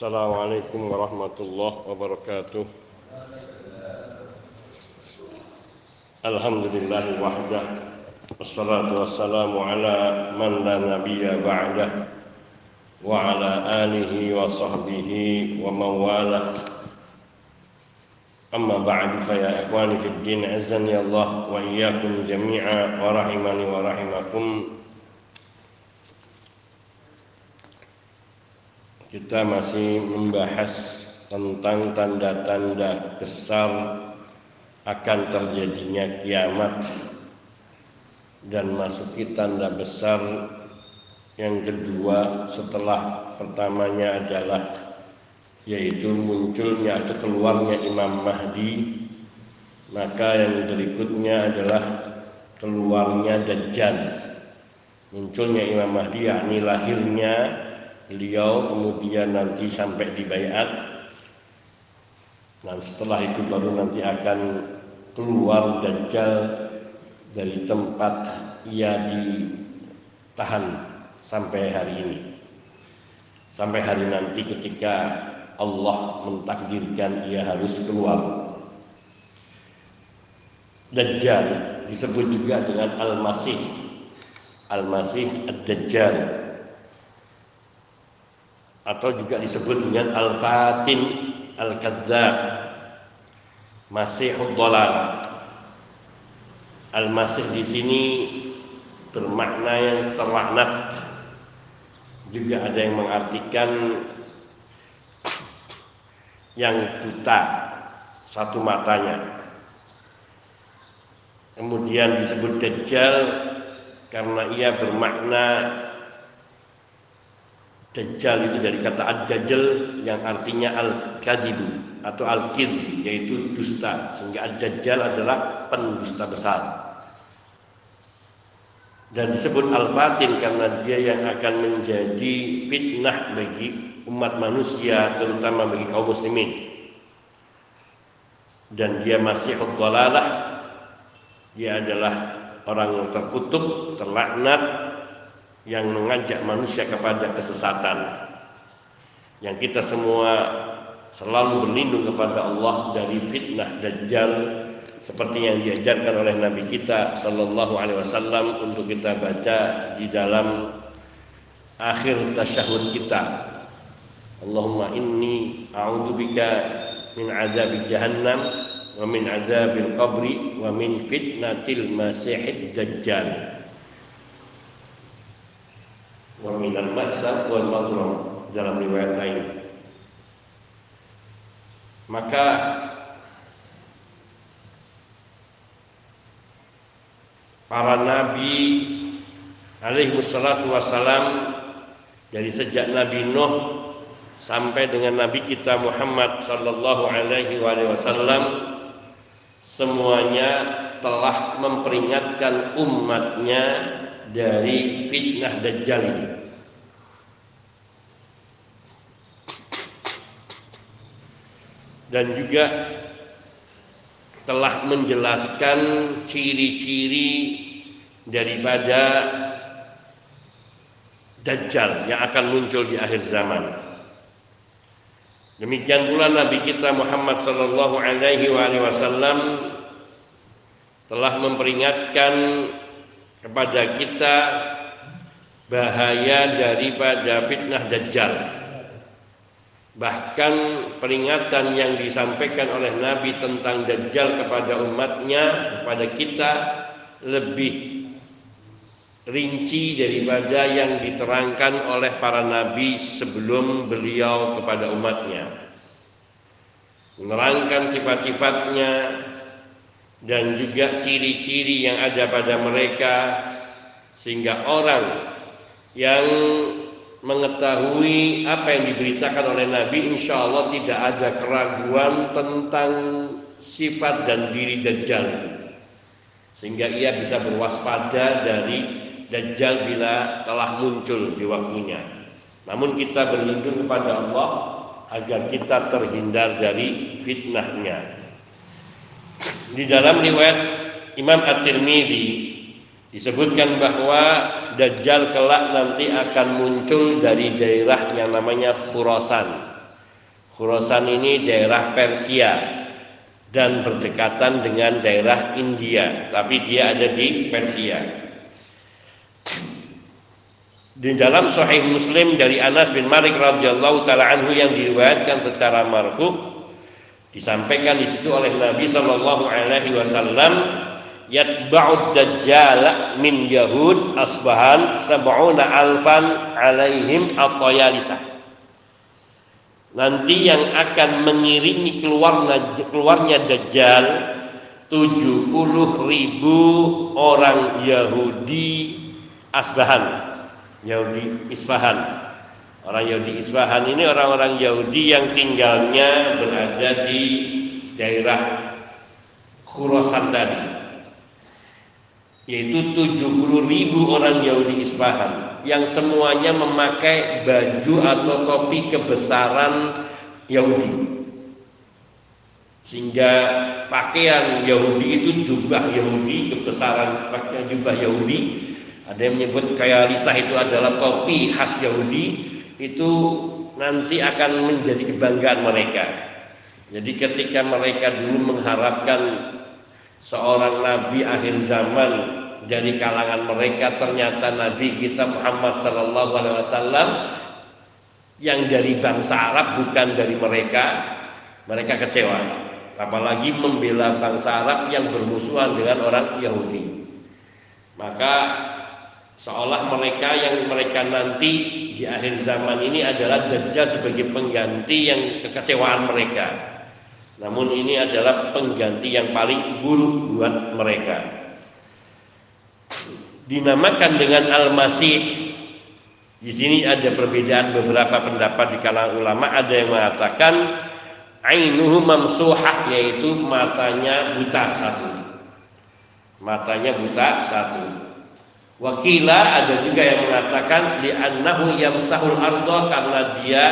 Assalamualaikum warahmatullahi wabarakatuh. Alhamdulillah wahdah Wassalatu wassalamu ala man la nabiyya ba'dah Wa ala alihi wa sahbihi wa mawalah Amma ba'du fa ya ikhwani fid din azani Allah wa iyyakum jami'a wa Kita masih membahas tentang tanda-tanda besar akan terjadinya kiamat. Dan masuki tanda besar yang kedua setelah pertamanya adalah yaitu munculnya atau keluarnya Imam Mahdi. Maka yang berikutnya adalah keluarnya Dajjal. Munculnya Imam Mahdi yakni lahirnya beliau kemudian nanti sampai di bayat. Dan setelah itu baru nanti akan keluar Dajjal dari tempat ia ditahan sampai hari ini. Sampai hari nanti ketika Allah mentakdirkan ia harus keluar. Dajjal disebut juga dengan Al-Masih. Al-Masih Ad-Dajjal atau juga disebut dengan al-fatin al-kadzab masihud dhalal. Al-masih di sini bermakna yang terlaknat. Juga ada yang mengartikan yang buta satu matanya. Kemudian disebut dajjal karena ia bermakna Dajjal itu dari kata ad-dajjal yang artinya al-kadibu atau al-kid yaitu dusta. Sehingga ad-dajjal adalah pendusta besar. Dan disebut al-fatin karena dia yang akan menjadi fitnah bagi umat manusia terutama bagi kaum muslimin. Dan dia masih dhalalah dia adalah orang yang terkutuk terlaknat yang mengajak manusia kepada kesesatan. Yang kita semua selalu berlindung kepada Allah dari fitnah dajjal seperti yang diajarkan oleh Nabi kita sallallahu alaihi wasallam untuk kita baca di dalam akhir tasyahud kita. Allahumma inni a'udzubika min azab jahannam wa min azabil qabri wa min fitnatil masihid dajjal wa minal ma'sab wal mazlum dalam riwayat lain maka para nabi alaihi wassalatu wassalam dari sejak Nabi Nuh sampai dengan Nabi kita Muhammad sallallahu alaihi wasallam semuanya telah memperingatkan umatnya dari fitnah dajjal ini. Dan juga telah menjelaskan ciri-ciri daripada dajjal yang akan muncul di akhir zaman. Demikian pula Nabi kita Muhammad sallallahu alaihi wasallam telah memperingatkan kepada kita bahaya daripada fitnah dajjal. Bahkan peringatan yang disampaikan oleh Nabi tentang dajjal kepada umatnya, kepada kita lebih rinci daripada yang diterangkan oleh para nabi sebelum beliau kepada umatnya. Menerangkan sifat-sifatnya, dan juga ciri-ciri yang ada pada mereka sehingga orang yang mengetahui apa yang diberitakan oleh Nabi insya Allah tidak ada keraguan tentang sifat dan diri Dajjal sehingga ia bisa berwaspada dari Dajjal bila telah muncul di waktunya. Namun kita berlindung kepada Allah agar kita terhindar dari fitnahnya. Di dalam riwayat Imam At-Tirmidzi disebutkan bahwa Dajjal kelak nanti akan muncul dari daerah yang namanya Khurasan. Khurasan ini daerah Persia dan berdekatan dengan daerah India, tapi dia ada di Persia. Di dalam Sahih Muslim dari Anas bin Malik radhiyallahu taala anhu yang diriwayatkan secara marfu disampaikan di situ oleh Nabi sallallahu alaihi wasallam yatba'ud dajjal min yahud asbahan sab'una alfan alaihim atayalisah. Nanti yang akan mengiringi keluarnya keluarnya dajjal 70 ribu orang Yahudi Asbahan. Yahudi Isfahan orang Yahudi Isfahan ini orang-orang Yahudi yang tinggalnya berada di daerah Khurasan tadi yaitu 70 ribu orang Yahudi Isfahan yang semuanya memakai baju atau topi kebesaran Yahudi. Sehingga pakaian Yahudi itu jubah Yahudi kebesaran pakaian jubah Yahudi. Ada yang menyebut kayak lisah itu adalah topi khas Yahudi. Itu nanti akan menjadi kebanggaan mereka. Jadi ketika mereka dulu mengharapkan seorang nabi akhir zaman dari kalangan mereka ternyata Nabi kita Muhammad Shallallahu Alaihi Wasallam yang dari bangsa Arab bukan dari mereka, mereka kecewa. Apalagi membela bangsa Arab yang bermusuhan dengan orang Yahudi. Maka seolah mereka yang mereka nanti di akhir zaman ini adalah Dajjal sebagai pengganti yang kekecewaan mereka. Namun ini adalah pengganti yang paling buruk buat mereka dinamakan dengan Al-Masih. Di sini ada perbedaan beberapa pendapat di kalangan ulama. Ada yang mengatakan ainuhu mamsuhah yaitu matanya buta satu. Matanya buta satu. Wakila ada juga yang mengatakan li'annahu yamsahul ardo karena dia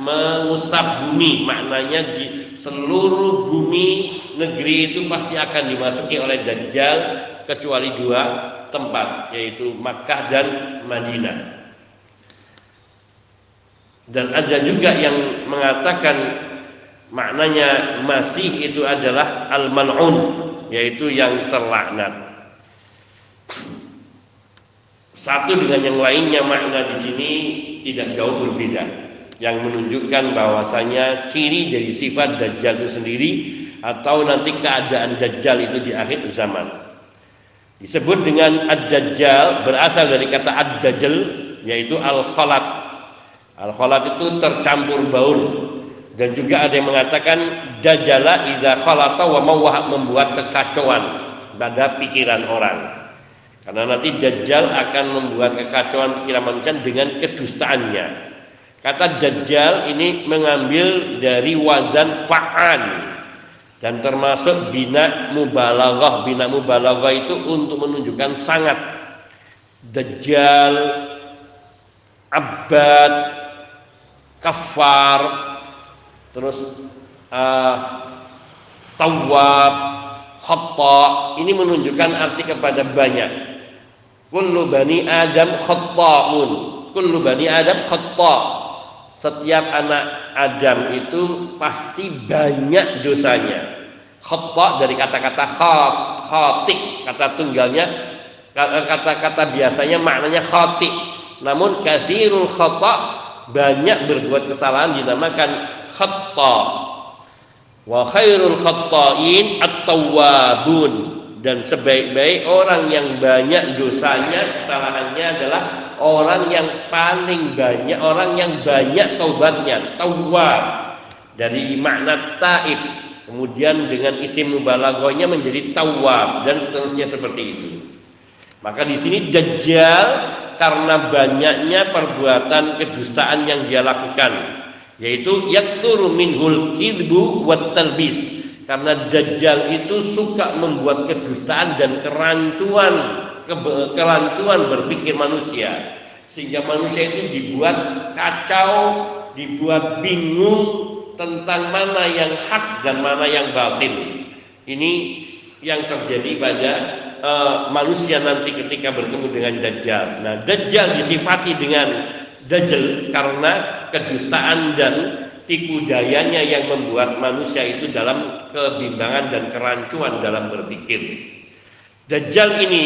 mengusap bumi maknanya di seluruh bumi negeri itu pasti akan dimasuki oleh Dajjal kecuali dua tempat yaitu Makkah dan Madinah. Dan ada juga yang mengatakan maknanya masih itu adalah al-mal'un yaitu yang terlaknat. Satu dengan yang lainnya makna di sini tidak jauh berbeda yang menunjukkan bahwasanya ciri dari sifat dajjal itu sendiri atau nanti keadaan dajjal itu di akhir zaman. Disebut dengan ad-dajjal berasal dari kata ad-dajjal yaitu al-khalat. Al-khalat itu tercampur baur dan juga ada yang mengatakan dajjala idza khalata wa mawah membuat kekacauan pada pikiran orang. Karena nanti dajjal akan membuat kekacauan pikiran manusia dengan kedustaannya. Kata dajjal ini mengambil dari wazan fa'an dan termasuk bina mubalaghah. Bina mubalaghah itu untuk menunjukkan sangat. Dajjal abad kafar terus uh, tawab khata ini menunjukkan arti kepada banyak. Kullu bani adam khata'un kullu bani adam khata' setiap anak Adam itu pasti banyak dosanya. Khata dari kata-kata khat, khatik, kata tunggalnya kata-kata biasanya maknanya khatik. Namun kathirul khata banyak berbuat kesalahan dinamakan khata. Wa khairul khata'in at-tawwabun dan sebaik-baik orang yang banyak dosanya kesalahannya adalah orang yang paling banyak orang yang banyak taubatnya tawab dari makna taib kemudian dengan isim mubalaghahnya menjadi tawab dan seterusnya seperti itu. Maka di sini dajjal karena banyaknya perbuatan kedustaan yang dia lakukan yaitu yaksuru minhul kidbu wat talbis karena Dajjal itu suka membuat kedustaan dan kerancuan ke, kerancuan berpikir manusia. Sehingga manusia itu dibuat kacau dibuat bingung tentang mana yang hak dan mana yang batin ini yang terjadi pada uh, manusia nanti ketika bertemu dengan Dajjal. Nah Dajjal disifati dengan Dajjal karena kedustaan dan tipu dayanya yang membuat manusia itu dalam kebimbangan dan kerancuan dalam berpikir. Dajjal ini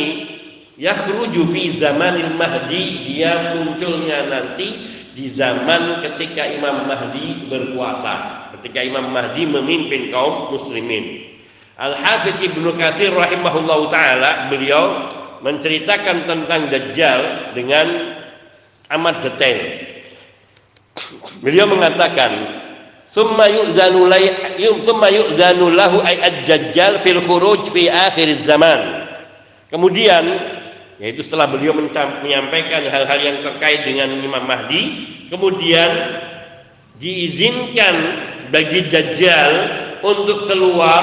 yakhruju fi zamanil mahdi dia munculnya nanti di zaman ketika Imam Mahdi berkuasa, ketika Imam Mahdi memimpin kaum muslimin. Al-Hafidh Ibnu Katsir rahimahullahu taala beliau menceritakan tentang Dajjal dengan amat detail. Beliau mengatakan, "Tsumma yu'zanu thumma yu'zanu lahu ay ad-dajjal fil khuruj fi akhir zaman." Kemudian yaitu setelah beliau menyampaikan hal-hal yang terkait dengan Imam Mahdi, kemudian diizinkan bagi Dajjal untuk keluar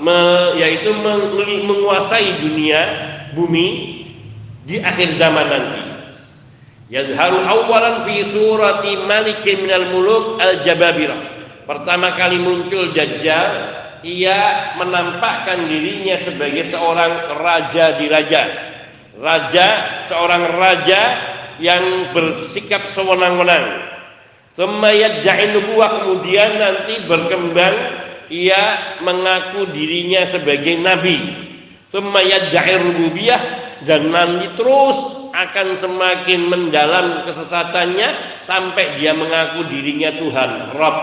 me, yaitu menguasai dunia bumi di akhir zaman nanti. Yadharu awalan fi surati malikin minal muluk al-jababirah. Pertama kali muncul Dajjal, ia menampakkan dirinya sebagai seorang raja di raja. Raja, seorang raja yang bersikap sewenang-wenang. Semayat nubuah kemudian nanti berkembang ia mengaku dirinya sebagai nabi. Semayat rububiyah dan nanti terus akan semakin mendalam kesesatannya sampai dia mengaku dirinya Tuhan, Rob.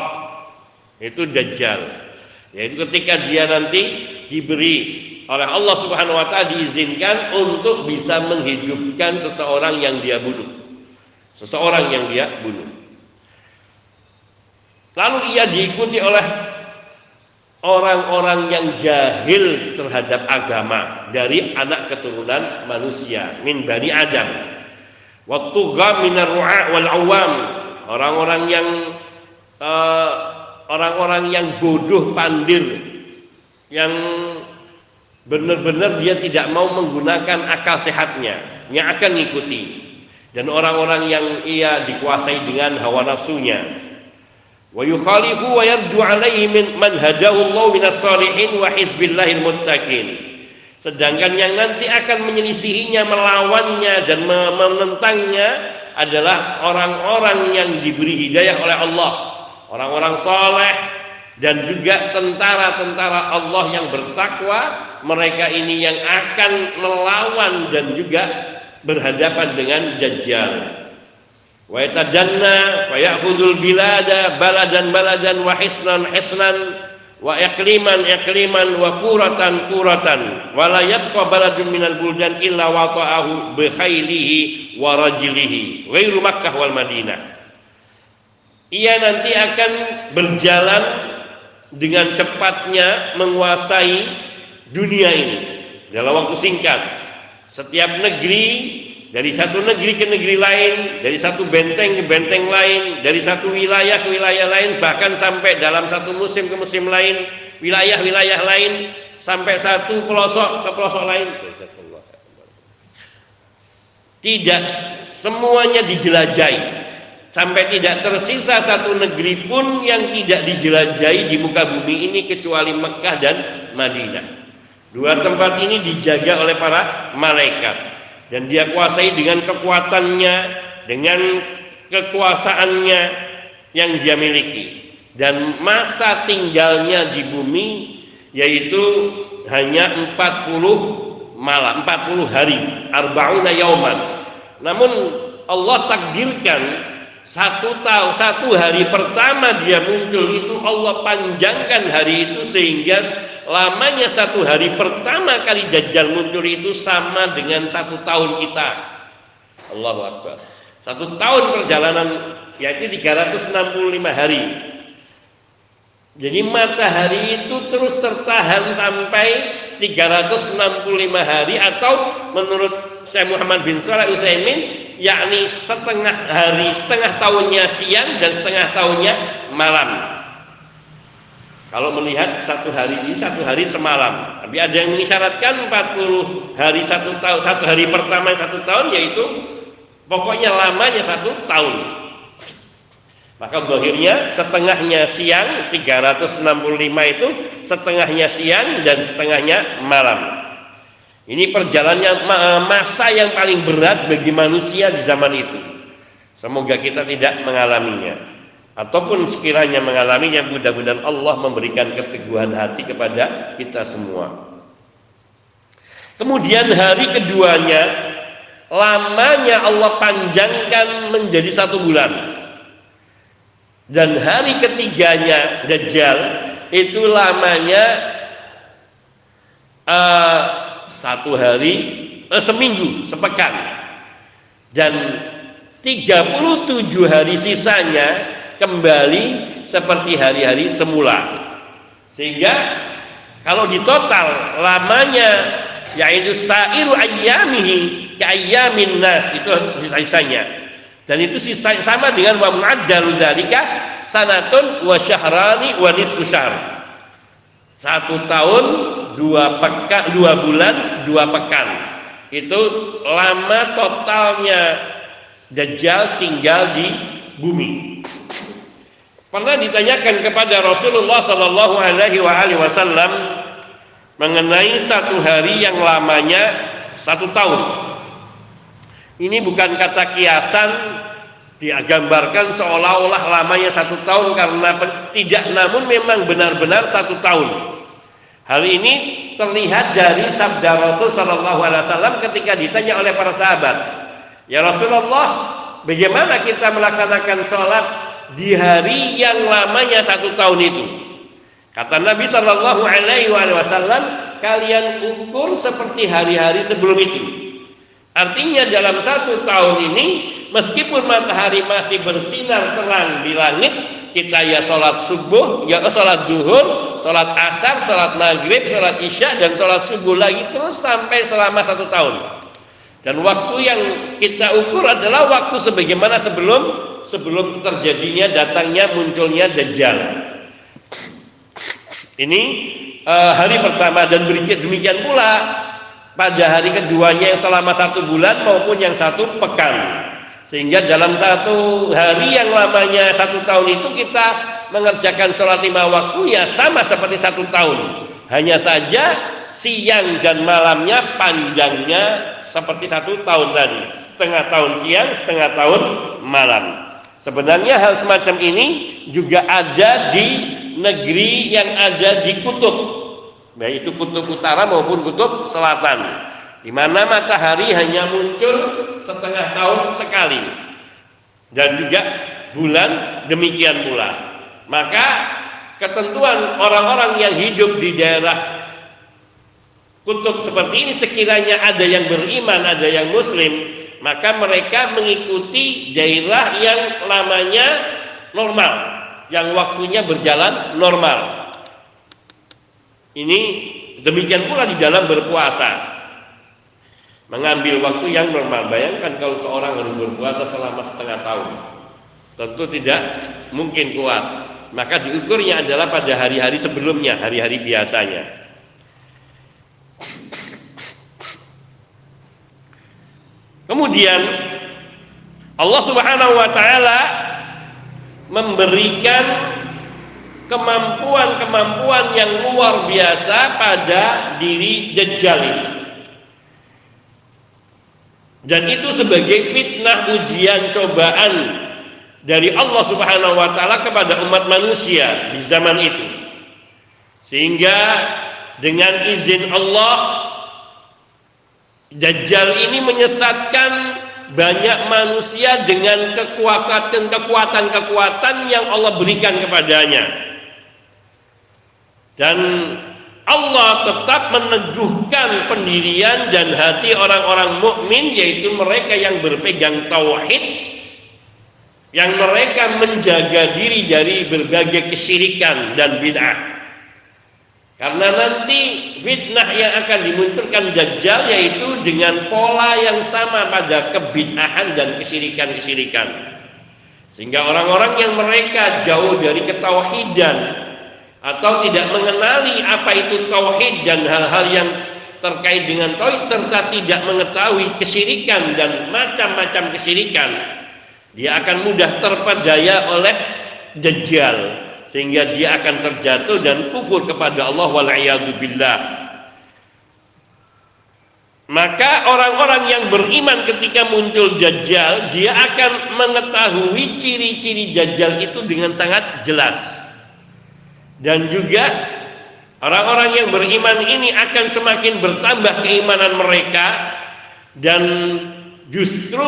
Itu Dajjal. Yaitu ketika dia nanti diberi oleh Allah Subhanahu wa taala diizinkan untuk bisa menghidupkan seseorang yang dia bunuh. Seseorang yang dia bunuh. Lalu ia diikuti oleh orang-orang yang jahil terhadap agama dari anak keturunan manusia min bani Adam. Waktu minar ru'a wal awam orang-orang yang uh, orang-orang yang bodoh pandir yang benar-benar dia tidak mau menggunakan akal sehatnya yang akan mengikuti dan orang-orang yang ia dikuasai dengan hawa nafsunya minas sedangkan yang nanti akan menyelisihinya melawannya dan menentangnya adalah orang-orang yang diberi hidayah oleh Allah. Orang-orang soleh dan juga tentara-tentara Allah yang bertakwa. Mereka ini yang akan melawan dan juga berhadapan dengan Dajjal wa yatadanna fa ya'khudul bilada baladan baladan wa hisnan hisnan wa iqliman iqliman wa kuratan kuratan wa la yabqa baladun minal buldan illa wata'ahu bi khailihi wa rajlihi. Ghairu Makkah wal Madinah. Ia nanti akan berjalan dengan cepatnya menguasai dunia ini. Dalam waktu singkat setiap negeri dari satu negeri ke negeri lain, dari satu benteng ke benteng lain, dari satu wilayah ke wilayah lain, bahkan sampai dalam satu musim ke musim lain, wilayah-wilayah lain, sampai satu pelosok ke pelosok lain. Tidak semuanya dijelajahi. Sampai tidak tersisa satu negeri pun yang tidak dijelajahi di muka bumi ini kecuali Mekah dan Madinah. Dua tempat ini dijaga oleh para malaikat dan dia kuasai dengan kekuatannya, dengan kekuasaannya yang dia miliki. Dan masa tinggalnya di bumi yaitu hanya 40 malam, 40 hari, arba'una yauman. Namun Allah takdirkan satu tahun, satu hari pertama dia muncul itu Allah panjangkan hari itu sehingga lamanya satu hari pertama kali Dajjal muncul itu sama dengan satu tahun kita. Allahu Akbar. Satu tahun perjalanan yaitu 365 hari. Jadi matahari itu terus tertahan sampai 365 hari atau menurut Syekh Muhammad bin Shalih Utsaimin yakni setengah hari, setengah tahunnya siang dan setengah tahunnya malam. Kalau melihat satu hari ini satu hari semalam. Tapi ada yang mengisyaratkan 40 hari satu tahun, satu hari pertama satu tahun yaitu pokoknya lamanya satu tahun. Maka akhirnya setengahnya siang 365 itu setengahnya siang dan setengahnya malam. Ini perjalanannya masa yang paling berat bagi manusia di zaman itu. Semoga kita tidak mengalaminya. ataupun sekiranya mengalaminya mudah-mudahan Allah memberikan keteguhan hati kepada kita semua. Kemudian hari keduanya lamanya Allah panjangkan menjadi satu bulan. Dan hari ketiganya Dajjal itu lamanya uh, satu hari uh, seminggu sepekan dan 37 hari sisanya kembali seperti hari-hari semula. Sehingga kalau di total lamanya yaitu sairu ayyamihi ka ayyamin nas itu sisa-sisanya. Dan itu sisa sama dengan wa mu'addalu dzalika sanatun wa syahrani wa nisfu syahr. Satu tahun, dua pekan, dua bulan, dua pekan. Itu lama totalnya Dajjal tinggal di bumi. Pernah ditanyakan kepada Rasulullah Sallallahu Alaihi Wasallam mengenai satu hari yang lamanya satu tahun. Ini bukan kata kiasan digambarkan seolah-olah lamanya satu tahun karena tidak, namun memang benar-benar satu tahun. Hal ini terlihat dari sabda Rasul Sallallahu Alaihi Wasallam ketika ditanya oleh para sahabat, ya Rasulullah, bagaimana kita melaksanakan sholat di hari yang lamanya satu tahun itu. Kata Nabi Shallallahu Alaihi Wasallam, kalian ukur seperti hari-hari sebelum itu. Artinya dalam satu tahun ini, meskipun matahari masih bersinar terang di langit, kita ya sholat subuh, ya sholat duhur, sholat asar, sholat maghrib, sholat isya, dan sholat subuh lagi terus sampai selama satu tahun. Dan waktu yang kita ukur adalah waktu sebagaimana sebelum sebelum terjadinya datangnya munculnya Dajjal. Ini uh, hari pertama dan demikian pula pada hari keduanya yang selama satu bulan maupun yang satu pekan. Sehingga dalam satu hari yang lamanya satu tahun itu kita mengerjakan sholat lima waktu ya sama seperti satu tahun. Hanya saja siang dan malamnya panjangnya seperti satu tahun tadi. Setengah tahun siang, setengah tahun malam. Sebenarnya hal semacam ini juga ada di negeri yang ada di kutub, baik itu kutub utara maupun kutub selatan, di mana matahari hanya muncul setengah tahun sekali, dan juga bulan demikian pula. Maka ketentuan orang-orang yang hidup di daerah kutub seperti ini sekiranya ada yang beriman, ada yang muslim, maka mereka mengikuti daerah yang lamanya normal, yang waktunya berjalan normal. Ini demikian pula di dalam berpuasa. Mengambil waktu yang normal. Bayangkan kalau seorang harus berpuasa selama setengah tahun. Tentu tidak mungkin kuat. Maka diukurnya adalah pada hari-hari sebelumnya, hari-hari biasanya. Kemudian Allah Subhanahu wa taala memberikan kemampuan-kemampuan yang luar biasa pada diri Dajjal ini. Dan itu sebagai fitnah ujian cobaan dari Allah Subhanahu wa taala kepada umat manusia di zaman itu. Sehingga dengan izin Allah Dajjal ini menyesatkan banyak manusia dengan kekuatan-kekuatan-kekuatan yang Allah berikan kepadanya. Dan Allah tetap meneguhkan pendirian dan hati orang-orang mukmin yaitu mereka yang berpegang tauhid yang mereka menjaga diri dari berbagai kesyirikan dan bid'ah. Karena nanti fitnah yang akan dimunculkan Dajjal yaitu dengan pola yang sama pada kebid'ahan dan kesyirikan-kesyirikan. Sehingga orang-orang yang mereka jauh dari ketauhidan atau tidak mengenali apa itu tauhid dan hal-hal yang terkait dengan tauhid serta tidak mengetahui kesyirikan dan macam-macam kesyirikan, dia akan mudah terpedaya oleh Dajjal sehingga dia akan terjatuh dan kufur kepada Allah wal billah. maka orang-orang yang beriman ketika muncul Dajjal dia akan mengetahui ciri-ciri Dajjal itu dengan sangat jelas dan juga orang-orang yang beriman ini akan semakin bertambah keimanan mereka dan justru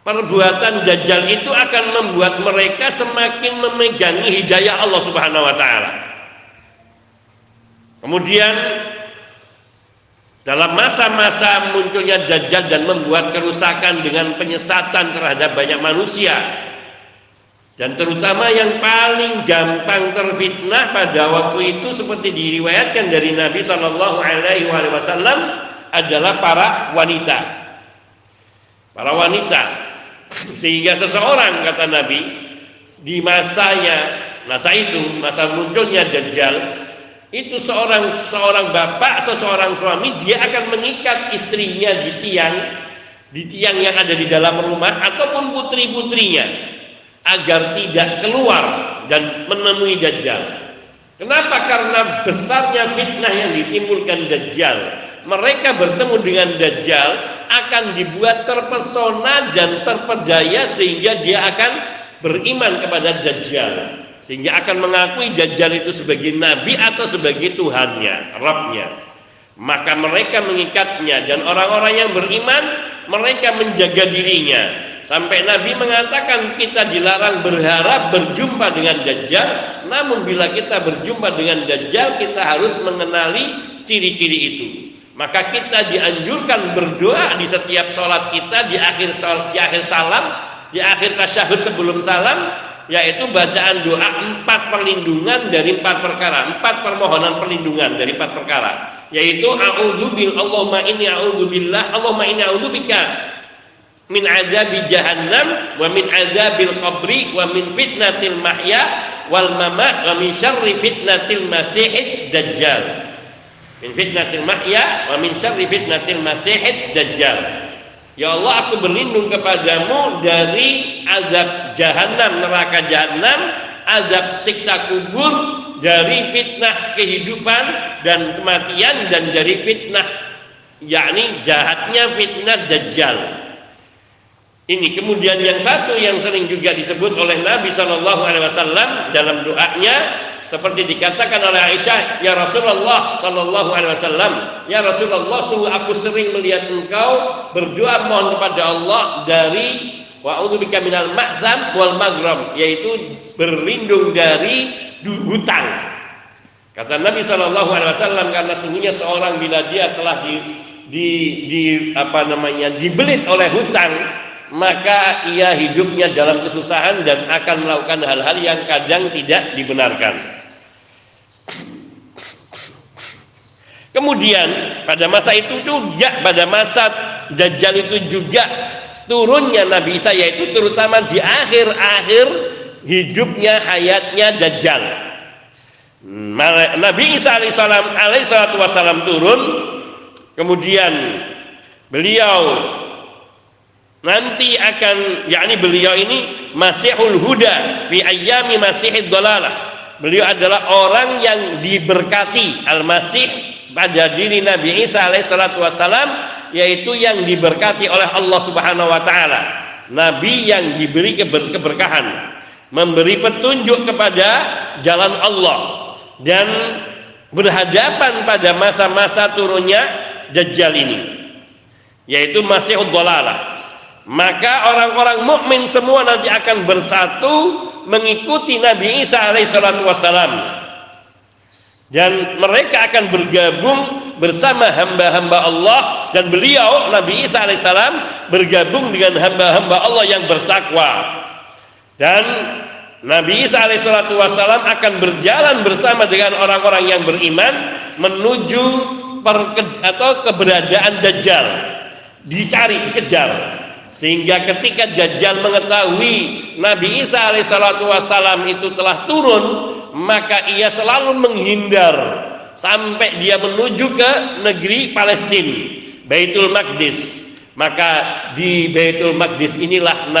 perbuatan Dajjal itu akan membuat mereka semakin memegangi hidayah Allah Subhanahu wa taala. Kemudian dalam masa-masa munculnya Dajjal dan membuat kerusakan dengan penyesatan terhadap banyak manusia dan terutama yang paling gampang terfitnah pada waktu itu seperti diriwayatkan dari Nabi Shallallahu Alaihi Wasallam adalah para wanita, para wanita sehingga seseorang kata Nabi di masanya masa itu masa munculnya Dajjal itu seorang seorang bapak atau seorang suami dia akan mengikat istrinya di tiang di tiang yang ada di dalam rumah ataupun putri-putrinya agar tidak keluar dan menemui dajjal. Kenapa? Karena besarnya fitnah yang ditimbulkan dajjal. Mereka bertemu dengan dajjal akan dibuat terpesona dan terpedaya sehingga dia akan beriman kepada dajjal. Sehingga akan mengakui Dajjal itu sebagai nabi atau sebagai Tuhannya, Rabbnya. Maka mereka mengikatnya dan orang-orang yang beriman mereka menjaga dirinya. Sampai Nabi mengatakan kita dilarang berharap berjumpa dengan Dajjal. Namun bila kita berjumpa dengan Dajjal kita harus mengenali ciri-ciri itu maka kita dianjurkan berdoa di setiap sholat kita di akhir di akhir salam di akhir tasyahud sebelum salam yaitu bacaan doa empat perlindungan dari empat perkara, empat permohonan perlindungan dari empat perkara, yaitu a'udzubil Allahumma inni a'udzubillah Allahumma inni a'udzubika min adabi jahannam wa min adabil qabri wa min fitnatil mahya wal mamat wa min syarri fitnatil masihid dajjal min fitnatil mahya wa min syarri fitnatil masihid dajjal. Ya Allah aku berlindung kepadamu dari azab jahanam neraka jahanam azab siksa kubur dari fitnah kehidupan dan kematian dan dari fitnah yakni jahatnya fitnah dajjal. Ini kemudian yang satu yang sering juga disebut oleh Nabi Shallallahu Alaihi Wasallam dalam doanya seperti dikatakan oleh Aisyah, "Ya Rasulullah sallallahu alaihi wasallam, ya Rasulullah, sungguh aku sering melihat engkau berdoa mohon kepada Allah dari wa a'udzubika minal ma'zam wal maghram, yaitu berlindung dari hutang." Kata Nabi Shallallahu alaihi wasallam karena sungguhnya seorang bila dia telah di di, di apa namanya dibelit oleh hutang maka ia hidupnya dalam kesusahan dan akan melakukan hal-hal yang kadang tidak dibenarkan. Kemudian pada masa itu juga pada masa Dajjal itu juga turunnya Nabi Isa yaitu terutama di akhir-akhir hidupnya hayatnya Dajjal. Nabi Isa alaihissalam alaihissalatu wassalam turun kemudian beliau nanti akan yakni beliau ini Masihul Huda fi ayyami Masihid Dalalah. Beliau adalah orang yang diberkati Al-Masih pada diri Nabi Isa alaihissalatu wassalam yaitu yang diberkati oleh Allah subhanahu wa ta'ala. Nabi yang diberi keber keberkahan memberi petunjuk kepada jalan Allah dan berhadapan pada masa-masa turunnya Dajjal ini yaitu masih Dolalah maka orang-orang mukmin semua nanti akan bersatu mengikuti Nabi Isa alaihissalatu wassalam dan mereka akan bergabung bersama hamba-hamba Allah. Dan beliau Nabi Isa alaihissalam bergabung dengan hamba-hamba Allah yang bertakwa. Dan Nabi Isa alaihissalam akan berjalan bersama dengan orang-orang yang beriman menuju atau keberadaan Dajjal. Dicari kejar. Sehingga ketika Dajjal mengetahui Nabi Isa alaihissalam itu telah turun maka ia selalu menghindar sampai dia menuju ke negeri Palestina, Baitul Maqdis. Maka di Baitul Maqdis inilah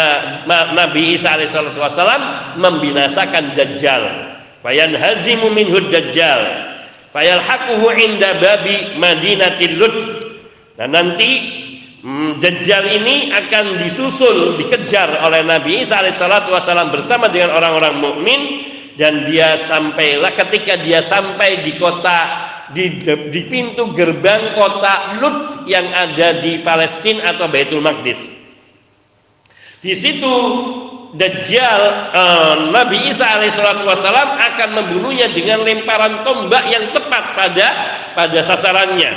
Nabi Isa alaihissalam membinasakan Dajjal. Bayan hazimu minhud Dajjal. fayalhaquhu inda babi Madinatil Lut. Dan nanti hmm, Dajjal ini akan disusul, dikejar oleh Nabi Isa alaihissalatu wassalam bersama dengan orang-orang mukmin dan dia sampailah ketika dia sampai di kota di, di pintu gerbang kota Lut yang ada di Palestina atau Baitul Maqdis. Di situ Dajjal uh, Nabi Isa alaihissalatu wassalam akan membunuhnya dengan lemparan tombak yang tepat pada pada sasarannya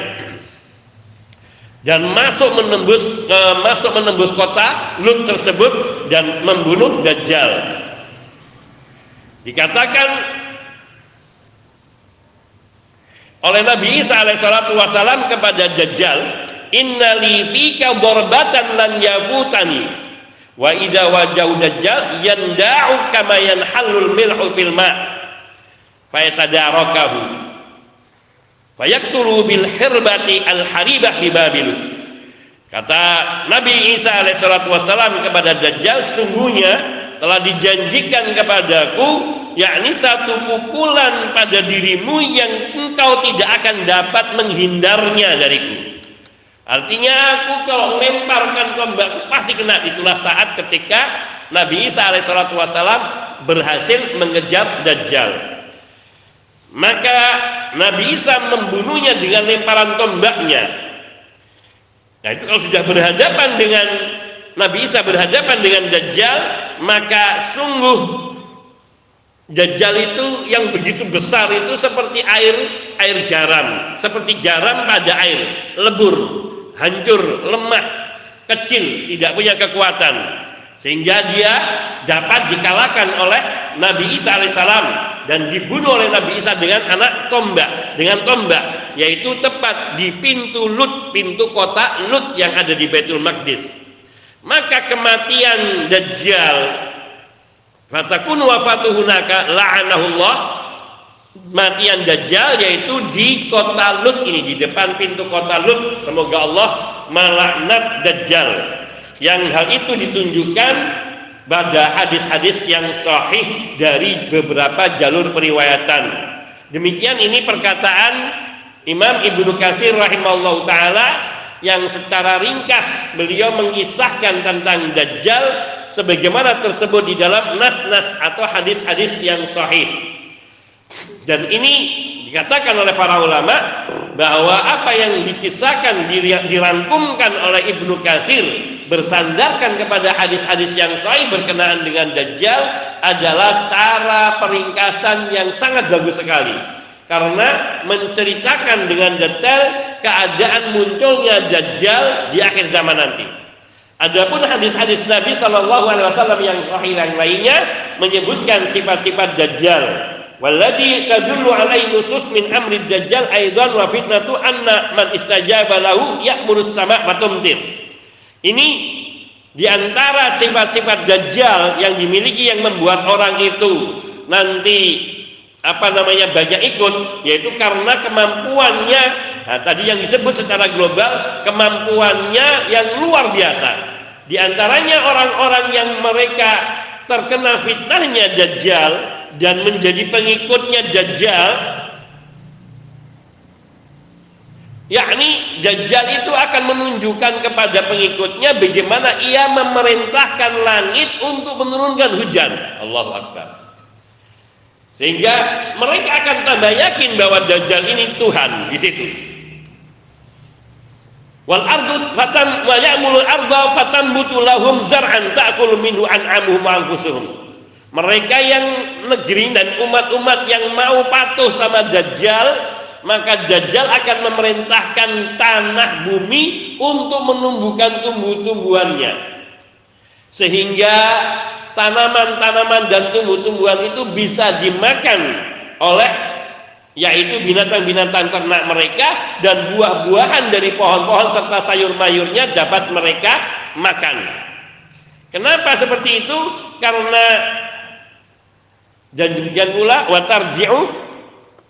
dan masuk menembus uh, masuk menembus kota Lut tersebut dan membunuh Dajjal. Dikatakan oleh Nabi Isa alaihissalatu wassalam kepada Dajjal, "Inna li fika darbatan lan yafutani." Wa idza wajahu dajjal yanda'u kama yanhallul milhu fil ma' fayatadarakahu. Fayaktulu bil hirbati al haribah bi babil. Kata Nabi Isa alaihissalatu wassalam kepada dajjal sungguhnya telah dijanjikan kepadaku yakni satu pukulan pada dirimu yang engkau tidak akan dapat menghindarnya dariku Artinya aku kalau lemparkan tombak pasti kena itulah saat ketika Nabi Isa alaihissalatu wassalam berhasil mengejar Dajjal. Maka Nabi Isa membunuhnya dengan lemparan tombaknya. Nah itu kalau sudah berhadapan dengan Nabi Isa berhadapan dengan Dajjal, maka sungguh Dajjal itu yang begitu besar itu seperti air air garam, seperti garam pada air, lebur hancur, lemah, kecil, tidak punya kekuatan. Sehingga dia dapat dikalahkan oleh Nabi Isa alaihissalam dan dibunuh oleh Nabi Isa dengan anak tombak, dengan tombak, yaitu tepat di pintu Lut, pintu kota Lut yang ada di Baitul Maqdis. Maka kematian Dajjal fatakun wafatuhunaka la'anahullah matian Dajjal yaitu di kota Lut ini di depan pintu kota Lut. Semoga Allah melaknat Dajjal. Yang hal itu ditunjukkan pada hadis-hadis yang sahih dari beberapa jalur periwayatan. Demikian ini perkataan Imam Ibnu Katsir rahimahullah taala yang secara ringkas beliau mengisahkan tentang Dajjal sebagaimana tersebut di dalam nas-nas atau hadis-hadis yang sahih. Dan ini dikatakan oleh para ulama bahwa apa yang dikisahkan dirangkumkan oleh Ibnu Katsir bersandarkan kepada hadis-hadis yang sahih berkenaan dengan Dajjal adalah cara peringkasan yang sangat bagus sekali karena menceritakan dengan detail keadaan munculnya Dajjal di akhir zaman nanti. Adapun hadis-hadis Nabi Shallallahu Alaihi Wasallam yang sahih yang lainnya menyebutkan sifat-sifat Dajjal Walladhi tadullu alaihi nusus min amri dajjal aidan wa fitnatu anna man istajaba lahu ya'murus sama wa tumtir. Ini di antara sifat-sifat dajjal yang dimiliki yang membuat orang itu nanti apa namanya banyak ikut yaitu karena kemampuannya. Nah, tadi yang disebut secara global kemampuannya yang luar biasa. Di antaranya orang-orang yang mereka terkena fitnahnya dajjal dan menjadi pengikutnya Dajjal yakni Dajjal itu akan menunjukkan kepada pengikutnya bagaimana ia memerintahkan langit untuk menurunkan hujan. Allahu Akbar sehingga mereka akan tambah yakin bahwa Dajjal ini Tuhan di situ wal ardu fatam wa ya'mulu arda fatambutu lahum zar'an ta'kulu minhu an'amuhum wa anfusuhum mereka yang negeri dan umat-umat yang mau patuh sama Dajjal, maka Dajjal akan memerintahkan tanah bumi untuk menumbuhkan tumbuh-tumbuhannya. Sehingga tanaman-tanaman dan tumbuh-tumbuhan itu bisa dimakan oleh yaitu binatang-binatang ternak mereka dan buah-buahan dari pohon-pohon serta sayur-mayurnya dapat mereka makan. Kenapa seperti itu? Karena dan demikian pula wa tarji'u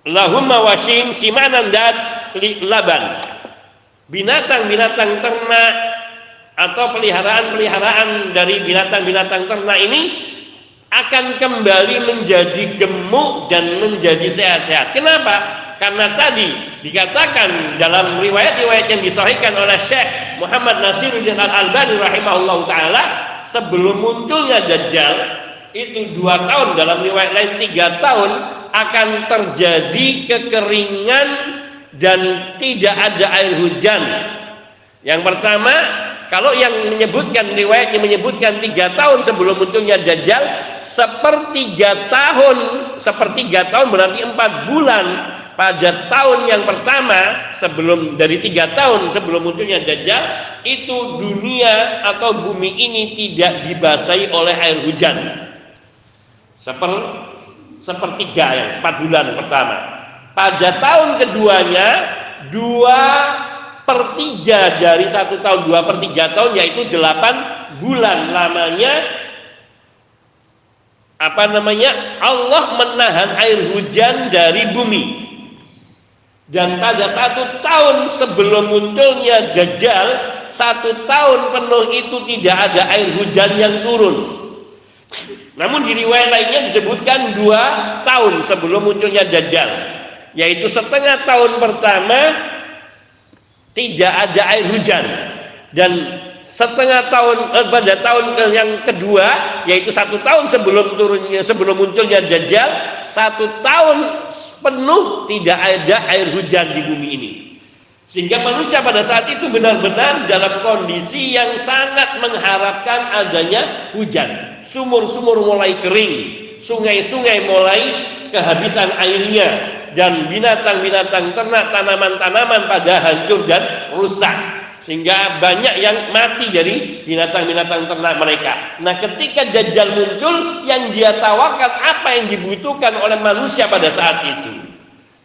lahum mawashim simanan dat laban binatang-binatang ternak atau peliharaan-peliharaan dari binatang-binatang ternak ini akan kembali menjadi gemuk dan menjadi sehat-sehat. Kenapa? karena tadi dikatakan dalam riwayat-riwayat yang disahihkan oleh Syekh Muhammad Nasiruddin Al-Albani rahimahullah taala sebelum munculnya Dajjal itu dua tahun dalam riwayat lain tiga tahun akan terjadi kekeringan dan tidak ada air hujan. Yang pertama, kalau yang menyebutkan riwayat yang menyebutkan tiga tahun sebelum munculnya Dajjal, sepertiga tahun, sepertiga tahun berarti empat bulan pada tahun yang pertama sebelum dari tiga tahun sebelum munculnya Dajjal itu dunia atau bumi ini tidak dibasahi oleh air hujan. Seper, sepertiga yang empat bulan pertama. Pada tahun keduanya dua per tiga dari satu tahun dua per tiga tahun yaitu delapan bulan. Lamanya apa namanya? Allah menahan air hujan dari bumi. Dan pada satu tahun sebelum munculnya Dajjal, satu tahun penuh itu tidak ada air hujan yang turun. Namun di riwayat lainnya disebutkan dua tahun sebelum munculnya Dajjal, yaitu setengah tahun pertama tidak ada air hujan dan setengah tahun eh, pada tahun yang kedua yaitu satu tahun sebelum turunnya sebelum munculnya Dajjal satu tahun penuh tidak ada air hujan di bumi ini. Sehingga manusia pada saat itu benar-benar dalam kondisi yang sangat mengharapkan adanya hujan. Sumur-sumur mulai kering, sungai-sungai mulai kehabisan airnya, dan binatang-binatang ternak, tanaman-tanaman pada hancur dan rusak sehingga banyak yang mati dari binatang-binatang ternak mereka. Nah, ketika Dajjal muncul, yang dia tawarkan apa yang dibutuhkan oleh manusia pada saat itu?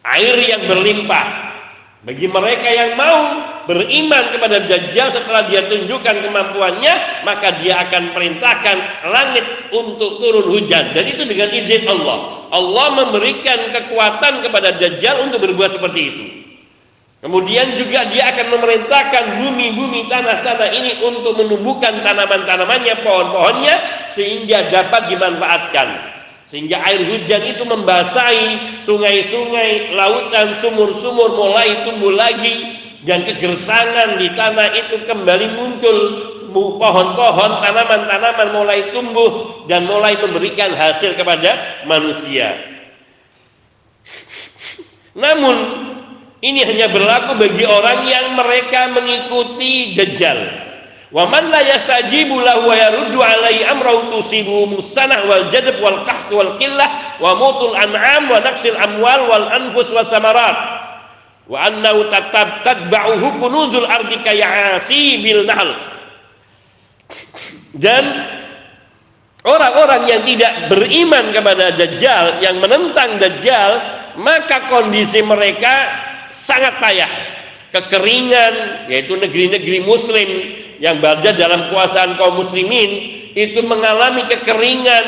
Air yang berlimpah. Bagi mereka yang mau beriman kepada Dajjal setelah dia tunjukkan kemampuannya, maka dia akan perintahkan langit untuk turun hujan. Dan itu dengan izin Allah. Allah memberikan kekuatan kepada Dajjal untuk berbuat seperti itu. Kemudian juga dia akan memerintahkan bumi-bumi tanah-tanah ini untuk menumbuhkan tanaman-tanamannya, pohon-pohonnya sehingga dapat dimanfaatkan. Sehingga air hujan itu membasahi sungai-sungai, lautan, sumur-sumur mulai tumbuh lagi dan kegersangan di tanah itu kembali muncul pohon-pohon, tanaman-tanaman mulai tumbuh dan mulai memberikan hasil kepada manusia. Namun ini hanya berlaku bagi orang yang mereka mengikuti Dajjal. Wa man la yastajibu lahu wa yaruddu alaihi amrahu tusibu musanah wal jadb wal qahd wal qillah wa mutul an'am wa naqsil amwal wal anfus wa samarat. Wa annahu tatab tatba'uhu kunuzul ardi kayasi bil nahl. Dan orang-orang yang tidak beriman kepada Dajjal, yang menentang Dajjal, maka kondisi mereka sangat payah kekeringan yaitu negeri-negeri muslim yang berada dalam kuasaan kaum muslimin itu mengalami kekeringan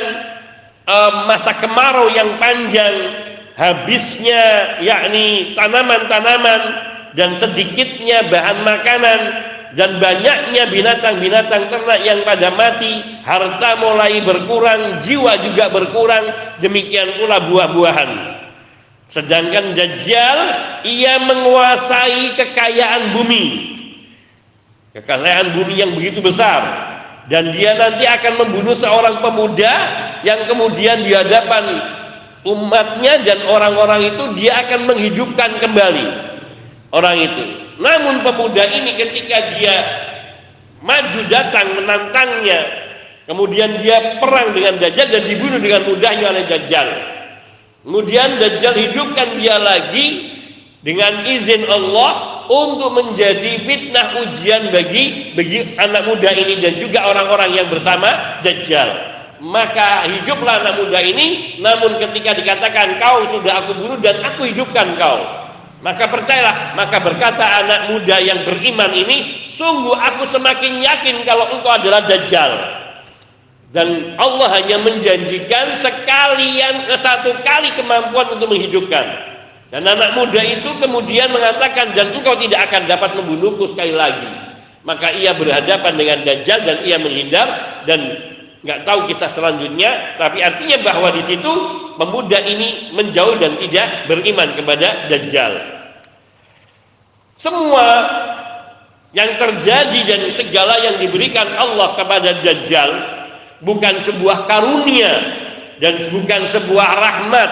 e, masa kemarau yang panjang habisnya yakni tanaman-tanaman dan sedikitnya bahan makanan dan banyaknya binatang-binatang ternak yang pada mati harta mulai berkurang jiwa juga berkurang demikian pula buah-buahan Sedangkan Dajjal ia menguasai kekayaan bumi. Kekayaan bumi yang begitu besar dan dia nanti akan membunuh seorang pemuda yang kemudian di hadapan umatnya dan orang-orang itu dia akan menghidupkan kembali orang itu. Namun pemuda ini ketika dia maju datang menantangnya, kemudian dia perang dengan Dajjal dan dibunuh dengan mudahnya oleh Dajjal. Kemudian Dajjal hidupkan dia lagi dengan izin Allah untuk menjadi fitnah ujian bagi bagi anak muda ini dan juga orang-orang yang bersama Dajjal. Maka hiduplah anak muda ini, namun ketika dikatakan kau sudah aku bunuh dan aku hidupkan kau. Maka percayalah, maka berkata anak muda yang beriman ini, sungguh aku semakin yakin kalau engkau adalah Dajjal dan Allah hanya menjanjikan sekalian satu kali kemampuan untuk menghidupkan dan anak muda itu kemudian mengatakan dan engkau tidak akan dapat membunuhku sekali lagi. Maka ia berhadapan dengan Dajjal dan ia menghindar dan nggak tahu kisah selanjutnya. Tapi artinya bahwa di situ pemuda ini menjauh dan tidak beriman kepada Dajjal. Semua yang terjadi dan segala yang diberikan Allah kepada Dajjal bukan sebuah karunia dan bukan sebuah rahmat,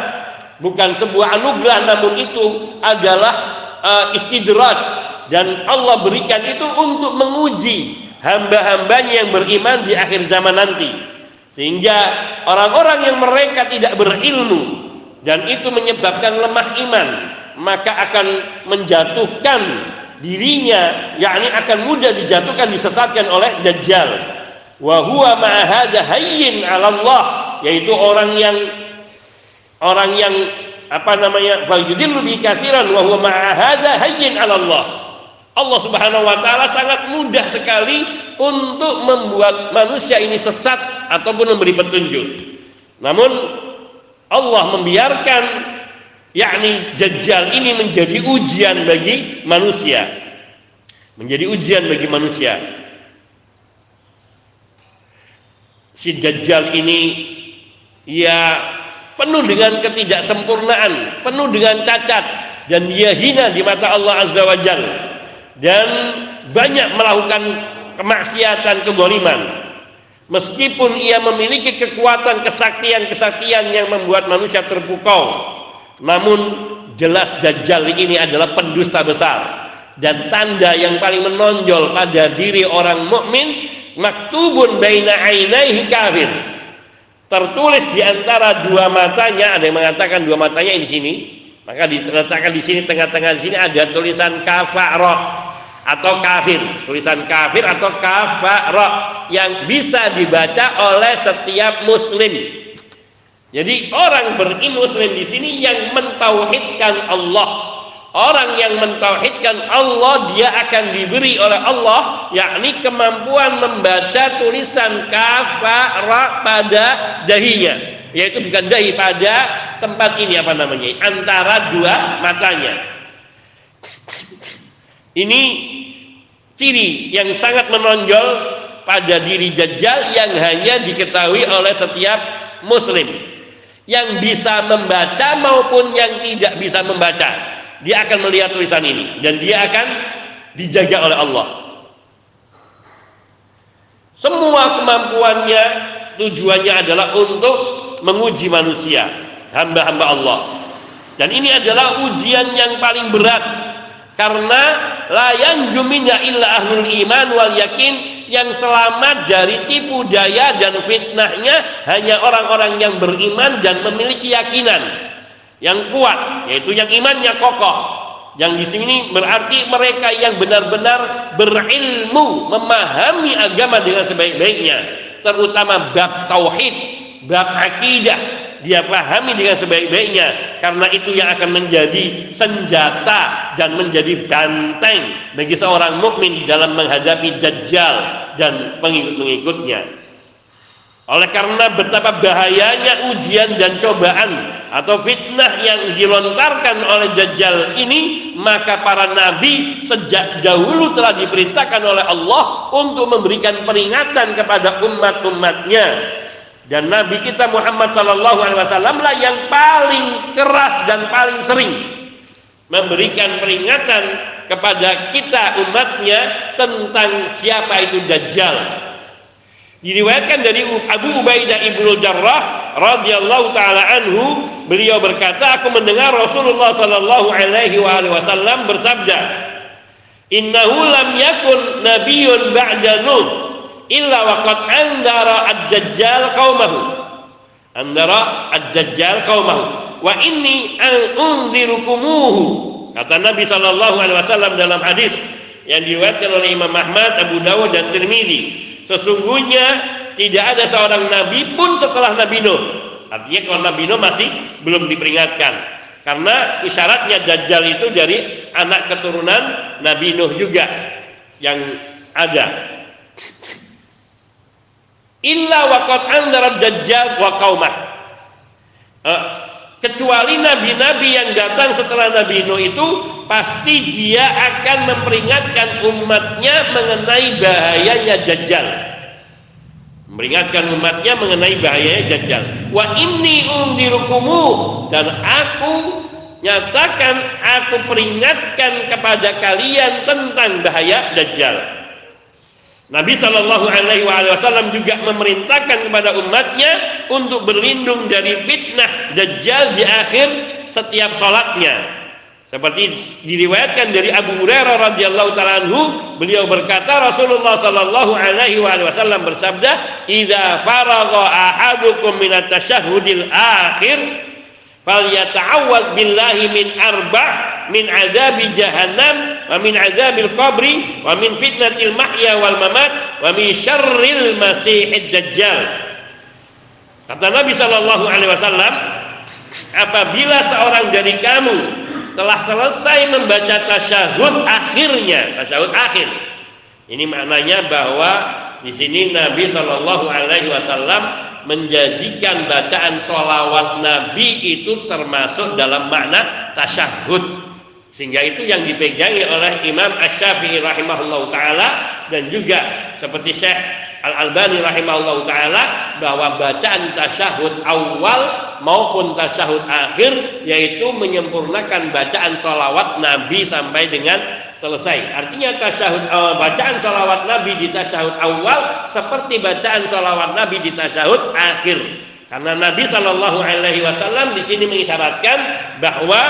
bukan sebuah anugerah namun itu adalah uh, istidraj. Dan Allah berikan itu untuk menguji hamba-hambanya yang beriman di akhir zaman nanti. Sehingga orang-orang yang mereka tidak berilmu dan itu menyebabkan lemah iman maka akan menjatuhkan dirinya yakni akan mudah dijatuhkan disesatkan oleh dajjal. Wa huwa ma'ahada hayyin 'ala Allah yaitu orang yang orang yang apa namanya fal yudillu bi katsiran wa huwa 'ala Allah Allah Subhanahu wa taala sangat mudah sekali untuk membuat manusia ini sesat ataupun memberi petunjuk. Namun Allah membiarkan yakni dajjal ini menjadi ujian bagi manusia. Menjadi ujian bagi manusia. Si dajjal ini ya penuh dengan ketidaksempurnaan, penuh dengan cacat dan dia hina di mata Allah Azza wa Jalla dan banyak melakukan kemaksiatan kegoliman meskipun ia memiliki kekuatan kesaktian-kesaktian yang membuat manusia terpukau namun jelas Dajjal ini adalah pendusta besar dan tanda yang paling menonjol pada diri orang mukmin maktubun baina ainaihi kafir tertulis di antara dua matanya ada yang mengatakan dua matanya di sini maka diletakkan di sini tengah-tengah di sini ada tulisan kafarah atau kafir, tulisan kafir atau kafara yang bisa dibaca oleh setiap muslim. Jadi orang berilmu muslim di sini yang mentauhidkan Allah. Orang yang mentauhidkan Allah dia akan diberi oleh Allah yakni kemampuan membaca tulisan kafara pada dahinya. Yaitu bukan dahi pada tempat ini apa namanya? Antara dua matanya. Ini ciri yang sangat menonjol pada diri Dajjal yang hanya diketahui oleh setiap muslim. Yang bisa membaca maupun yang tidak bisa membaca dia akan melihat tulisan ini. Dan dia akan dijaga oleh Allah. Semua kemampuannya tujuannya adalah untuk menguji manusia hamba-hamba Allah. Dan ini adalah ujian yang paling berat. Karena layan juminya illa ahlul iman wal yakin yang selamat dari tipu daya dan fitnahnya hanya orang-orang yang beriman dan memiliki keyakinan yang kuat yaitu yang imannya kokoh. Yang di sini berarti mereka yang benar-benar berilmu memahami agama dengan sebaik-baiknya. Terutama bab tauhid bab akidah. Dia pahami dengan sebaik-baiknya. Karena itu yang akan menjadi senjata dan menjadi banteng bagi seorang mukmin dalam menghadapi dajjal dan pengikut-pengikutnya. Oleh karena betapa bahayanya ujian dan cobaan atau fitnah yang dilontarkan oleh Dajjal ini, maka para nabi sejak dahulu telah diperintahkan oleh Allah untuk memberikan peringatan kepada umat-umatnya dan Nabi kita Muhammad Sallallahu Alaihi Wasallam lah yang paling keras dan paling sering memberikan peringatan kepada kita umatnya tentang siapa itu Dajjal. Diriwayatkan dari Abu Ubaidah ibnu Jarrah radhiyallahu taala anhu, beliau berkata, aku mendengar Rasulullah sallallahu alaihi wasallam bersabda, "Innahu lam yakun nabiyyun ba'da Nuh illa waqad andara ad-dajjal qaumahu andara ad-dajjal qaumahu. Wa inni unzirukumuhu kata Nabi sallallahu alaihi wasallam dalam hadis yang diriwayatkan oleh Imam Ahmad, Abu Dawud dan Tirmizi sesungguhnya tidak ada seorang nabi pun setelah Nabi Nuh. Artinya kalau Nabi Nuh masih belum diperingatkan. Karena isyaratnya Dajjal itu dari anak keturunan Nabi Nuh juga yang ada. Illa waqad anzara dajjal wa qaumah. Uh, kecuali nabi-nabi yang datang setelah Nabi Nuh itu pasti dia akan memperingatkan umatnya mengenai bahayanya dajjal. Memperingatkan umatnya mengenai bahaya dajjal. Wa inni undirukumu dan aku nyatakan aku peringatkan kepada kalian tentang bahaya dajjal Nabi Shallallahu Alaihi Wasallam juga memerintahkan kepada umatnya untuk berlindung dari fitnah dajjal di akhir setiap sholatnya. Seperti diriwayatkan dari Abu Hurairah radhiyallahu taala beliau berkata Rasulullah sallallahu alaihi wasallam bersabda, "Idza faragha ahadukum min at-tasyahhudil akhir falyata'awwad billahi min arba' min azabi jahannam wa min azabil qabri wa min fitnatil mahya wal mamat wa min syarril masihid dajjal." Kata Nabi sallallahu alaihi wasallam, apabila seorang dari kamu telah selesai membaca tasyahud akhirnya, tasyahud akhir. Ini maknanya bahwa di sini Nabi Shallallahu Alaihi Wasallam menjadikan bacaan sholawat Nabi itu termasuk dalam makna tasyahud sehingga itu yang dipegangi oleh Imam Ash-Syafi'i rahimahullah taala dan juga seperti Syekh Al-Albani rahimahullah taala bahwa bacaan tasyahud awal maupun tasyahud akhir yaitu menyempurnakan bacaan salawat Nabi sampai dengan selesai. Artinya tasyahud uh, bacaan salawat Nabi di tasyahud awal seperti bacaan salawat Nabi di tasyahud akhir. Karena Nabi Shallallahu Alaihi Wasallam di sini mengisyaratkan bahwa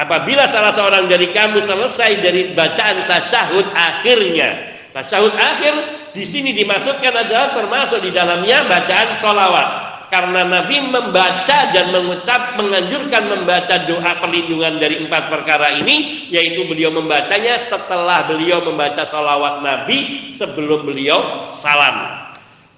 apabila salah seorang dari kamu selesai dari bacaan tasyahud akhirnya, tasyahud akhir di sini dimasukkan adalah termasuk di dalamnya bacaan sholawat. Karena Nabi membaca dan mengucap menganjurkan membaca doa perlindungan dari empat perkara ini yaitu beliau membacanya setelah beliau membaca sholawat Nabi sebelum beliau salam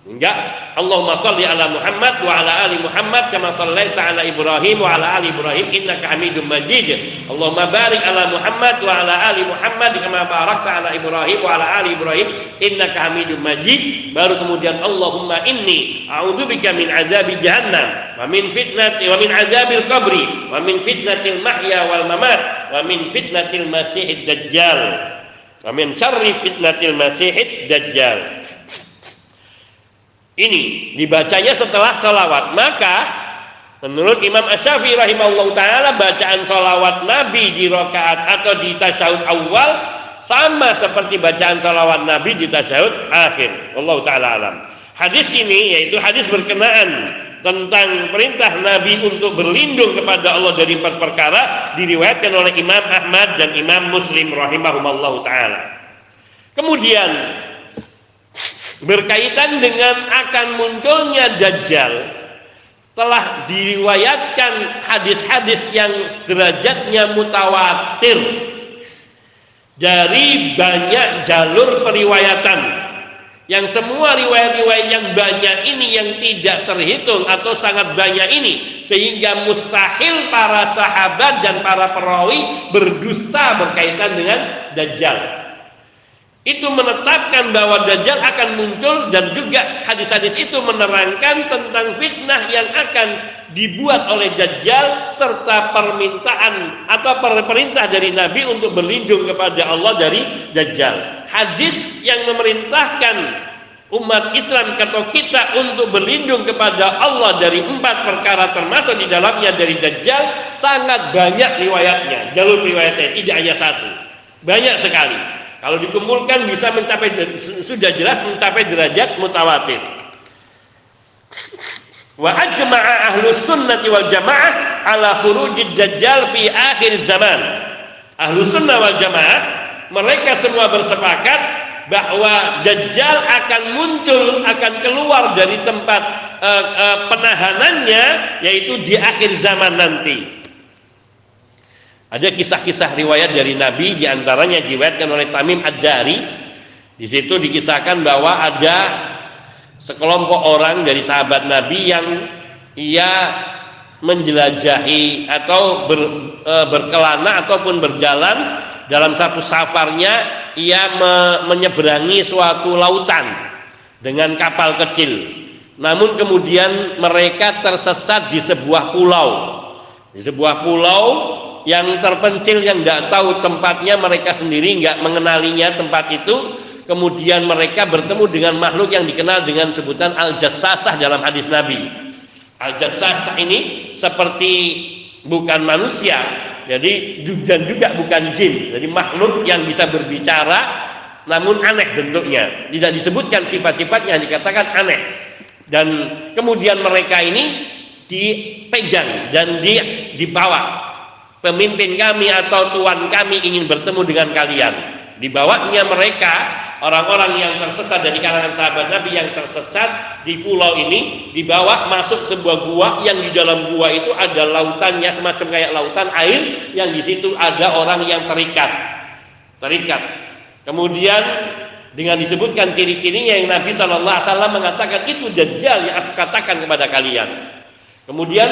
Enggak. Allahumma salli ala Muhammad wa ala ali Muhammad kama sallaita ala Ibrahim wa ala ali Ibrahim innaka Hamidum Majid. Allahumma barik ala Muhammad wa ala ali Muhammad kama barakta ala Ibrahim wa ala ali Ibrahim innaka Hamidum Majid. Baru kemudian Allahumma inni a'udzubika min azabi jahannam wa min fitnati wa min azabil qabri wa min fitnatil mahya wal mamat wa min fitnatil masihid dajjal wa min syarri fitnatil masihid dajjal. Ini dibacanya setelah salawat. Maka menurut Imam Asyafi rahimahullah taala bacaan salawat Nabi di rakaat atau di tasyahud awal sama seperti bacaan salawat Nabi di tasyahud akhir. Allah taala alam. Hadis ini yaitu hadis berkenaan tentang perintah Nabi untuk berlindung kepada Allah dari empat perkara diriwayatkan oleh Imam Ahmad dan Imam Muslim rahimahumullah taala. Kemudian berkaitan dengan akan munculnya dajjal telah diriwayatkan hadis-hadis yang derajatnya mutawatir dari banyak jalur periwayatan. Yang semua riwayat-riwayat yang banyak ini yang tidak terhitung atau sangat banyak ini sehingga mustahil para sahabat dan para perawi berdusta berkaitan dengan dajjal itu menetapkan bahwa Dajjal akan muncul dan juga hadis-hadis itu menerangkan tentang fitnah yang akan dibuat oleh Dajjal serta permintaan atau perintah dari Nabi untuk berlindung kepada Allah dari Dajjal. Hadis yang memerintahkan umat Islam atau kita untuk berlindung kepada Allah dari empat perkara termasuk di dalamnya dari Dajjal sangat banyak riwayatnya, jalur riwayatnya tidak hanya satu, banyak sekali. Kalau dikumpulkan bisa mencapai sudah jelas mencapai derajat mutawatir. Wa ajma'a ahlu sunnati wal jamaah ala khurujid dajjal fi akhir zaman. Ahlu sunnah wal jamaah mereka semua bersepakat bahwa dajjal akan muncul akan keluar dari tempat uh, uh, penahanannya yaitu di akhir zaman nanti. Ada kisah-kisah riwayat dari Nabi di antaranya diriwayatkan oleh Tamim Ad-Dari. Di situ dikisahkan bahwa ada sekelompok orang dari sahabat Nabi yang ia menjelajahi atau ber, e, berkelana ataupun berjalan dalam satu safarnya ia me, menyeberangi suatu lautan dengan kapal kecil. Namun kemudian mereka tersesat di sebuah pulau. Di sebuah pulau yang terpencil yang tidak tahu tempatnya mereka sendiri nggak mengenalinya tempat itu kemudian mereka bertemu dengan makhluk yang dikenal dengan sebutan al-jassasah dalam hadis Nabi. Al-jassasah ini seperti bukan manusia, jadi dan juga bukan jin. Jadi makhluk yang bisa berbicara namun aneh bentuknya. Tidak disebutkan sifat-sifatnya, dikatakan aneh. Dan kemudian mereka ini dipegang dan di, dibawa. Pemimpin kami atau tuan kami ingin bertemu dengan kalian. Dibawanya mereka orang-orang yang tersesat dari kalangan sahabat Nabi yang tersesat di pulau ini dibawa masuk sebuah gua yang di dalam gua itu ada lautannya semacam kayak lautan air yang di situ ada orang yang terikat terikat Kemudian dengan disebutkan ciri-cirinya yang Nabi Shallallahu Alaihi Wasallam mengatakan itu Dajjal yang aku katakan kepada kalian. Kemudian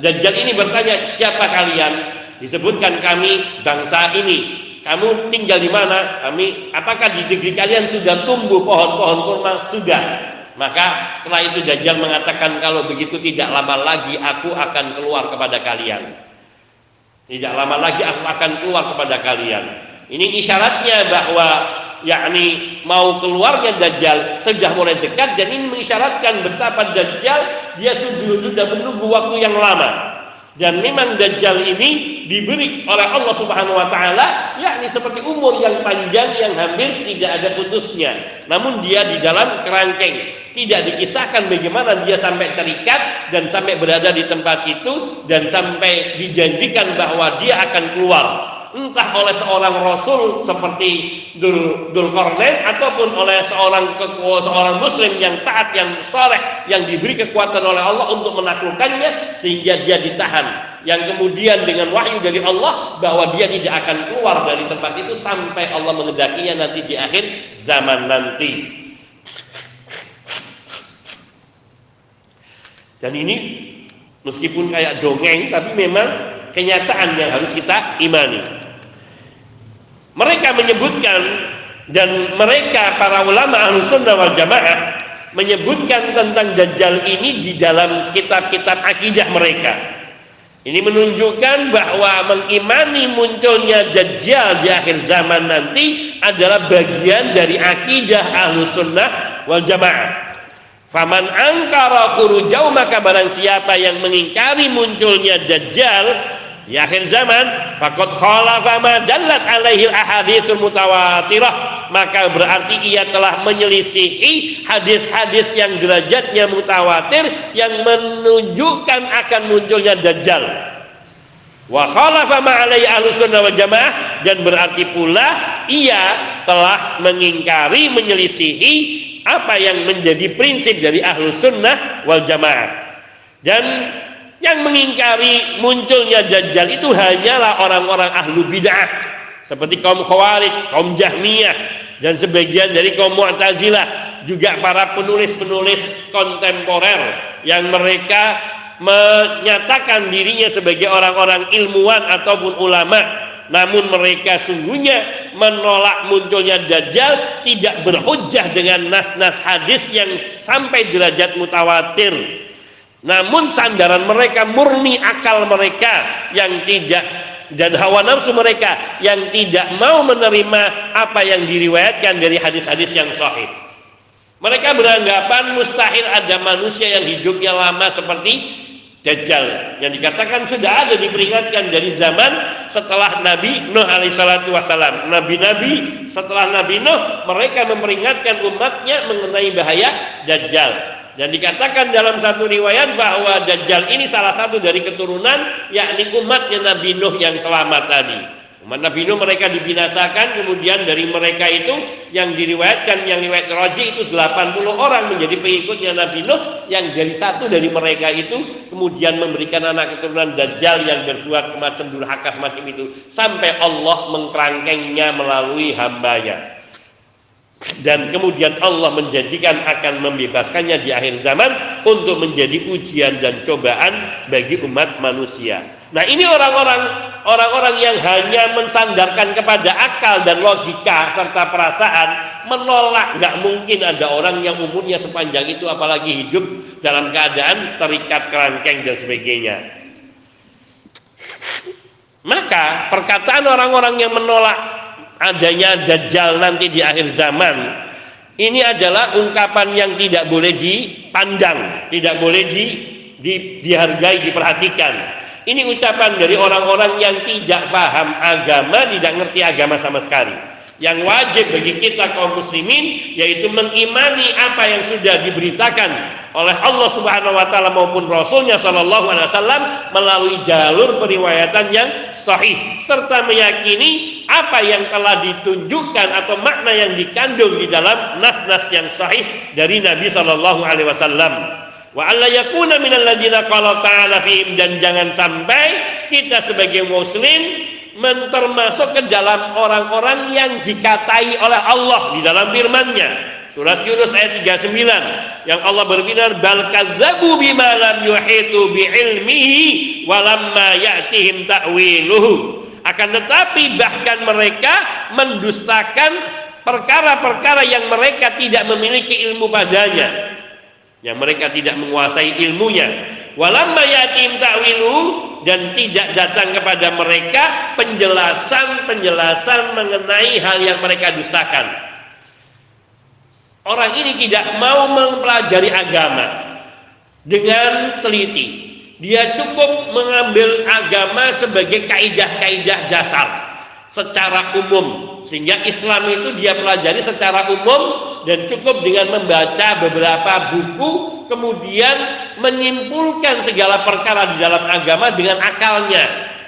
Dajjal ini bertanya siapa kalian? Disebutkan kami bangsa ini. Kamu tinggal di mana? Kami apakah di negeri kalian sudah tumbuh pohon-pohon kurma? Sudah. Maka setelah itu Dajjal mengatakan kalau begitu tidak lama lagi aku akan keluar kepada kalian. Tidak lama lagi aku akan keluar kepada kalian. Ini isyaratnya bahwa yakni mau keluarnya Dajjal sudah mulai dekat dan ini mengisyaratkan betapa Dajjal dia sudah, sudah menunggu waktu yang lama. Dan memang Dajjal ini diberi oleh Allah Subhanahu wa taala yakni seperti umur yang panjang yang hampir tidak ada putusnya. Namun dia di dalam kerangkeng. Tidak dikisahkan bagaimana dia sampai terikat dan sampai berada di tempat itu dan sampai dijanjikan bahwa dia akan keluar entah oleh seorang rasul seperti Dul Dulkarnain ataupun oleh seorang seorang muslim yang taat yang saleh yang diberi kekuatan oleh Allah untuk menaklukkannya sehingga dia ditahan. Yang kemudian dengan wahyu dari Allah bahwa dia tidak akan keluar dari tempat itu sampai Allah mengendakinya nanti di akhir zaman nanti. Dan ini meskipun kayak dongeng tapi memang kenyataan yang harus kita imani mereka menyebutkan dan mereka para ulama sunnah wal jamaah menyebutkan tentang Dajjal ini di dalam kitab-kitab akidah mereka. Ini menunjukkan bahwa mengimani munculnya Dajjal di akhir zaman nanti adalah bagian dari akidah ahlu sunnah wal jamaah. Faman angkara khurujau maka barang siapa yang mengingkari munculnya Dajjal di akhir zaman fakot khalafa ma dallat alaihi ahaditsul mutawatirah. Maka berarti ia telah menyelisihi hadis-hadis yang derajatnya mutawatir yang menunjukkan akan munculnya dajjal. Wa khalafa ma alaihi ahlussunnah wal jamaah dan berarti pula ia telah mengingkari menyelisihi apa yang menjadi prinsip dari ahlus sunnah wal jamaah. Dan yang mengingkari munculnya Dajjal itu hanyalah orang-orang ahlu bid'ah. Seperti kaum Khawarij, kaum Jahmiyah dan sebagian dari kaum Mu'tazilah. Juga para penulis-penulis kontemporer yang mereka menyatakan dirinya sebagai orang-orang ilmuwan ataupun ulama. Namun mereka sungguhnya menolak munculnya Dajjal tidak berhujjah dengan nas-nas hadis yang sampai derajat mutawatir namun sandaran mereka murni akal mereka yang tidak dan hawa nafsu mereka yang tidak mau menerima apa yang diriwayatkan dari hadis-hadis yang sahih. Mereka beranggapan mustahil ada manusia yang hidupnya lama seperti Dajjal yang dikatakan sudah ada diperingatkan dari zaman setelah Nabi Nuh alaihissalatu wassalam. Nabi-nabi setelah Nabi Nuh mereka memperingatkan umatnya mengenai bahaya Dajjal. Dan dikatakan dalam satu riwayat bahwa Dajjal ini salah satu dari keturunan yakni umatnya Nabi Nuh yang selamat tadi. Umat Nabi Nuh mereka dibinasakan kemudian dari mereka itu yang diriwayatkan yang riwayat Raji itu 80 orang menjadi pengikutnya Nabi Nuh yang dari satu dari mereka itu kemudian memberikan anak keturunan Dajjal yang berbuat semacam durhaka semacam itu sampai Allah mengkerangkengnya melalui hambanya dan kemudian Allah menjanjikan akan membebaskannya di akhir zaman untuk menjadi ujian dan cobaan bagi umat manusia. Nah, ini orang-orang orang-orang yang hanya mensandarkan kepada akal dan logika serta perasaan menolak nggak mungkin ada orang yang umurnya sepanjang itu apalagi hidup dalam keadaan terikat kerangkeng dan sebagainya. Maka perkataan orang-orang yang menolak adanya dajjal nanti di akhir zaman ini adalah ungkapan yang tidak boleh dipandang, tidak boleh di, di, dihargai, diperhatikan. Ini ucapan dari orang-orang yang tidak paham agama, tidak ngerti agama sama sekali. Yang wajib bagi kita kaum muslimin yaitu mengimani apa yang sudah diberitakan oleh Allah Subhanahu wa taala maupun Rasulnya Shallallahu alaihi wasallam melalui jalur periwayatan yang sahih serta meyakini apa yang telah ditunjukkan atau makna yang dikandung di dalam nas-nas yang sahih dari Nabi Shallallahu alaihi wasallam. Wa alla yakuna minal dan jangan sampai kita sebagai muslim termasuk ke dalam orang-orang yang dikatai oleh Allah di dalam firman-Nya. Surat Yunus ayat 39 yang Allah berfirman bal kadzabu bima lam yuhitu bi ilmihi walamma ya'tihim ta'wiluhu. Akan tetapi bahkan mereka mendustakan perkara-perkara yang mereka tidak memiliki ilmu padanya. Yang mereka tidak menguasai ilmunya. Walamma ya'tihim ta'wiluhu dan tidak datang kepada mereka penjelasan-penjelasan mengenai hal yang mereka dustakan. Orang ini tidak mau mempelajari agama dengan teliti. Dia cukup mengambil agama sebagai kaidah-kaidah dasar secara umum sehingga Islam itu dia pelajari secara umum dan cukup dengan membaca beberapa buku kemudian menyimpulkan segala perkara di dalam agama dengan akalnya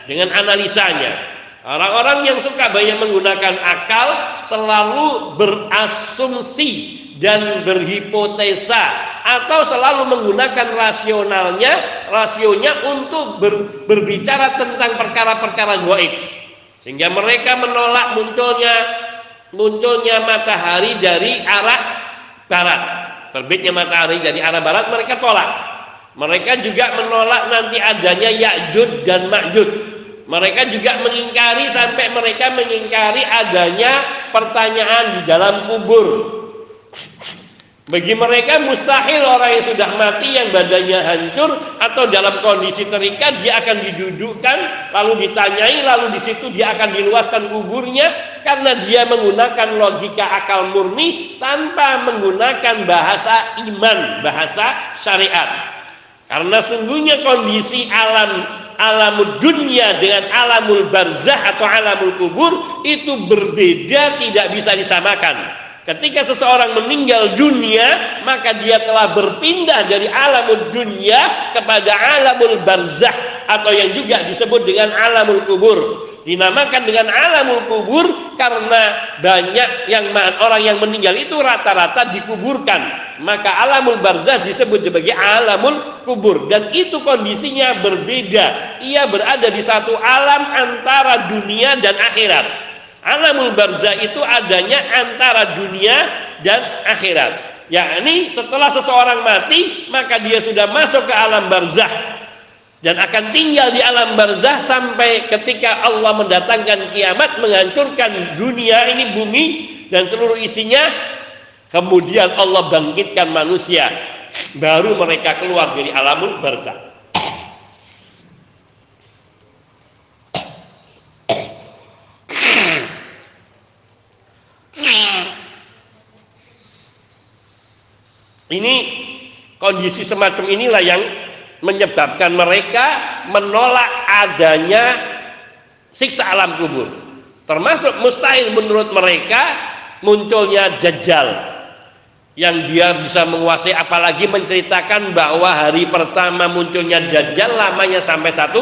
dengan analisanya orang-orang yang suka banyak menggunakan akal selalu berasumsi dan berhipotesa atau selalu menggunakan rasionalnya rasionya untuk ber, berbicara tentang perkara-perkara goib sehingga mereka menolak munculnya munculnya matahari dari arah barat. Terbitnya matahari dari arah barat mereka tolak. Mereka juga menolak nanti adanya Ya'jud dan Ma'jud. Mereka juga mengingkari sampai mereka mengingkari adanya pertanyaan di dalam kubur. Bagi mereka mustahil orang yang sudah mati yang badannya hancur atau dalam kondisi terikat dia akan didudukkan lalu ditanyai lalu di situ dia akan diluaskan kuburnya karena dia menggunakan logika akal murni tanpa menggunakan bahasa iman, bahasa syariat. Karena sungguhnya kondisi alam alamul dunia dengan alamul barzah atau alamul kubur itu berbeda tidak bisa disamakan. Ketika seseorang meninggal dunia, maka dia telah berpindah dari alamul dunia kepada alamul barzah atau yang juga disebut dengan alamul kubur. Dinamakan dengan alamul kubur karena banyak yang orang yang meninggal itu rata-rata dikuburkan. Maka alamul barzah disebut sebagai alamul kubur dan itu kondisinya berbeda. Ia berada di satu alam antara dunia dan akhirat. Alamul barzah itu adanya antara dunia dan akhirat. Yakni setelah seseorang mati, maka dia sudah masuk ke alam barzah. Dan akan tinggal di alam barzah sampai ketika Allah mendatangkan kiamat menghancurkan dunia ini bumi dan seluruh isinya. Kemudian Allah bangkitkan manusia. Baru mereka keluar dari alamul barzah Ini kondisi semacam inilah yang menyebabkan mereka menolak adanya siksa alam kubur. Termasuk mustahil menurut mereka munculnya dajjal yang dia bisa menguasai apalagi menceritakan bahwa hari pertama munculnya dajjal lamanya sampai satu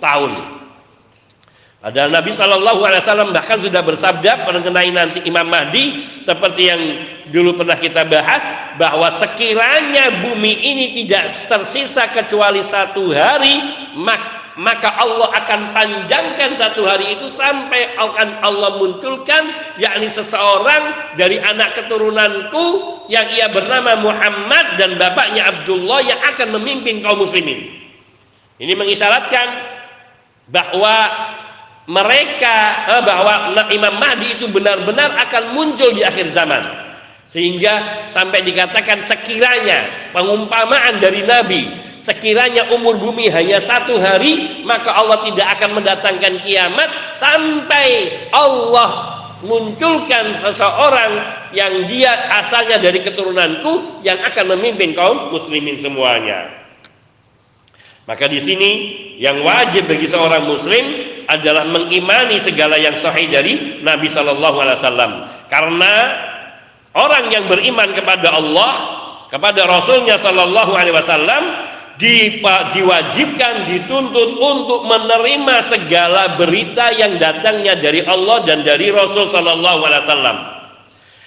tahun. Ada Nabi Shallallahu Alaihi Wasallam bahkan sudah bersabda mengenai nanti Imam Mahdi seperti yang dulu pernah kita bahas bahwa sekiranya bumi ini tidak tersisa kecuali satu hari maka Allah akan panjangkan satu hari itu sampai akan Allah munculkan yakni seseorang dari anak keturunanku yang ia bernama Muhammad dan bapaknya Abdullah yang akan memimpin kaum muslimin. Ini mengisyaratkan bahwa mereka eh, bahwa Imam Mahdi itu benar-benar akan muncul di akhir zaman sehingga sampai dikatakan sekiranya pengumpamaan dari Nabi sekiranya umur bumi hanya satu hari maka Allah tidak akan mendatangkan kiamat sampai Allah munculkan seseorang yang dia asalnya dari keturunanku yang akan memimpin kaum muslimin semuanya. Maka di sini yang wajib bagi seorang muslim adalah mengimani segala yang sahih dari Nabi Shallallahu Alaihi Wasallam. Karena orang yang beriman kepada Allah, kepada Rasulnya Shallallahu Alaihi Wasallam, diwajibkan dituntut untuk menerima segala berita yang datangnya dari Allah dan dari Rasul sallallahu alaihi wasallam.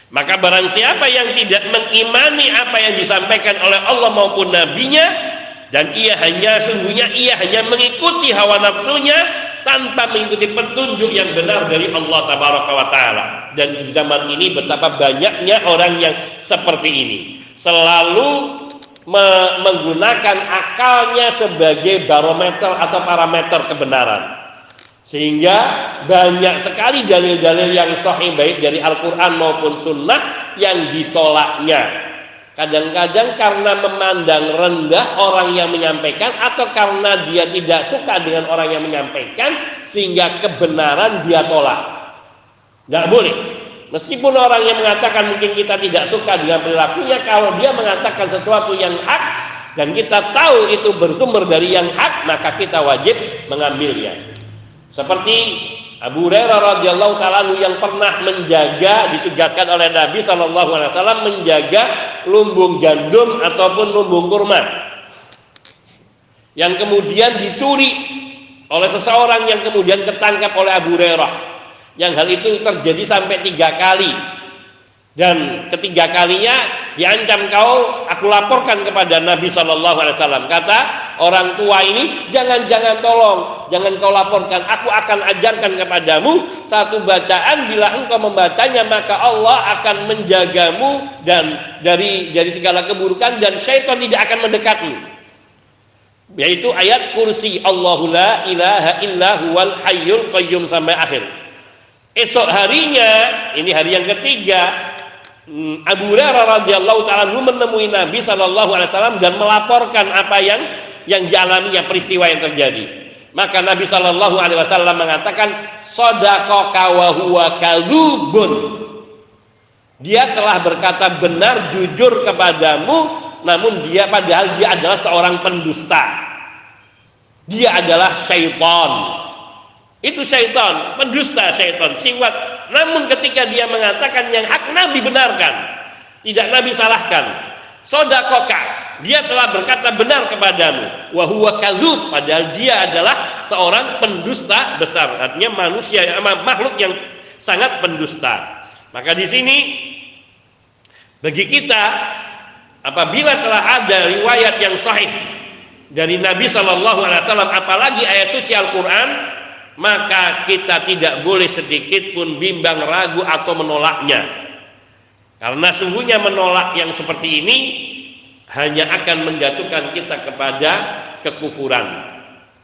Maka barang siapa yang tidak mengimani apa yang disampaikan oleh Allah maupun nabinya dan ia hanya sungguhnya ia hanya mengikuti hawa nafsunya tanpa mengikuti petunjuk yang benar dari Allah tabaraka wa taala. Dan di zaman ini betapa banyaknya orang yang seperti ini. Selalu me menggunakan akalnya sebagai barometer atau parameter kebenaran. Sehingga banyak sekali dalil-dalil yang sahih baik dari Al-Quran maupun Sunnah yang ditolaknya. Kadang-kadang karena memandang rendah orang yang menyampaikan atau karena dia tidak suka dengan orang yang menyampaikan sehingga kebenaran dia tolak. Tidak boleh. Meskipun orang yang mengatakan mungkin kita tidak suka dengan perilakunya, kalau dia mengatakan sesuatu yang hak dan kita tahu itu bersumber dari yang hak, maka kita wajib mengambilnya. Seperti Abu Hurairah radhiyallahu taala yang pernah menjaga ditugaskan oleh Nabi Shallallahu alaihi wasallam menjaga lumbung gandum ataupun lumbung kurma. Yang kemudian dicuri oleh seseorang yang kemudian ketangkap oleh Abu Hurairah yang hal itu terjadi sampai tiga kali dan ketiga kalinya diancam kau aku laporkan kepada Nabi Shallallahu Alaihi Wasallam. Kata orang tua ini jangan jangan tolong jangan kau laporkan. Aku akan ajarkan kepadamu satu bacaan. Bila engkau membacanya maka Allah akan menjagamu dan dari dari segala keburukan dan syaitan tidak akan mendekatmu. Yaitu ayat kursi Allahu la ilaha illa huwal hayyul qayyum sampai akhir. Esok harinya, ini hari yang ketiga, Abu Hurairah radhiyallahu taala menemui Nabi Shallallahu alaihi wasallam dan melaporkan apa yang yang dialaminya peristiwa yang terjadi. Maka Nabi Shallallahu alaihi wasallam mengatakan, "Shadaqaka wa huwa kadzubun." Dia telah berkata benar jujur kepadamu, namun dia padahal dia adalah seorang pendusta. Dia adalah syaitan itu syaitan, pendusta syaitan, siwat. Namun ketika dia mengatakan yang hak Nabi benarkan, tidak Nabi salahkan. Sodakoka, dia telah berkata benar kepadamu. Wahuwa kazub, padahal dia adalah seorang pendusta besar. Artinya manusia, makhluk yang sangat pendusta. Maka di sini bagi kita apabila telah ada riwayat yang sahih dari Nabi Wasallam, apalagi ayat suci Al-Quran, maka kita tidak boleh sedikit pun bimbang ragu atau menolaknya. Karena sungguhnya menolak yang seperti ini hanya akan menjatuhkan kita kepada kekufuran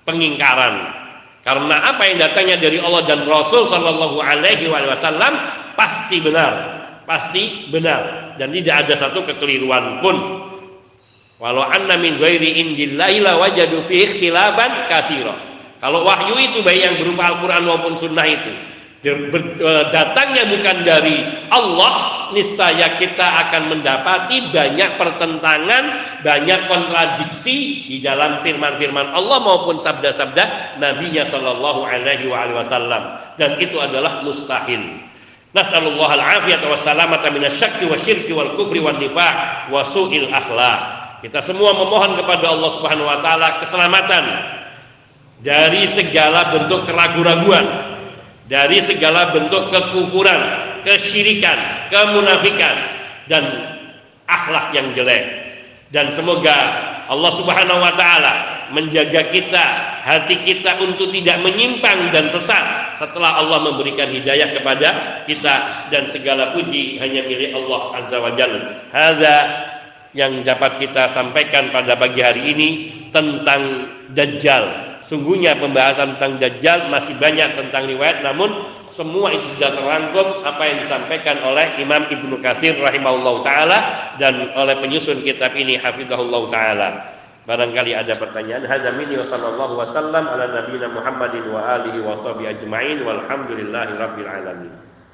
pengingkaran. Karena apa yang datangnya dari Allah dan Rasul Shallallahu Alaihi Wasallam pasti benar pasti benar dan tidak ada satu kekeliruan pun. Walau anna min ghairi indillahi la wajadu fi ikhtilaban katsira kalau wahyu itu baik yang berupa Al-Quran maupun Sunnah itu e, datangnya bukan dari Allah, niscaya kita akan mendapati banyak pertentangan, banyak kontradiksi di dalam firman-firman Allah maupun sabda-sabda Nabi-Nya Shallallahu Alaihi Wasallam. Dan itu adalah mustahil. Nasallallahu al-afiyata wa salamata minasyakki wa syirki wal kufri wal nifaq wa su'il akhlak. Kita semua memohon kepada Allah Subhanahu wa taala keselamatan dari segala bentuk keraguan-raguan, dari segala bentuk kekufuran, kesyirikan, kemunafikan dan akhlak yang jelek. Dan semoga Allah Subhanahu wa taala menjaga kita, hati kita untuk tidak menyimpang dan sesat setelah Allah memberikan hidayah kepada kita dan segala puji hanya milik Allah Azza wa Jalla. Hadza yang dapat kita sampaikan pada pagi hari ini tentang Dajjal Sungguhnya pembahasan tentang Dajjal masih banyak tentang riwayat namun semua itu sudah terangkum apa yang disampaikan oleh Imam Ibnu Katsir rahimahullah taala dan oleh penyusun kitab ini hafizahullah taala. Barangkali ada pertanyaan. Hadza minni wa sallallahu wasallam ala nabiyina Muhammadin wa alihi wa sahbihi ajmain walhamdulillahi rabbil alamin.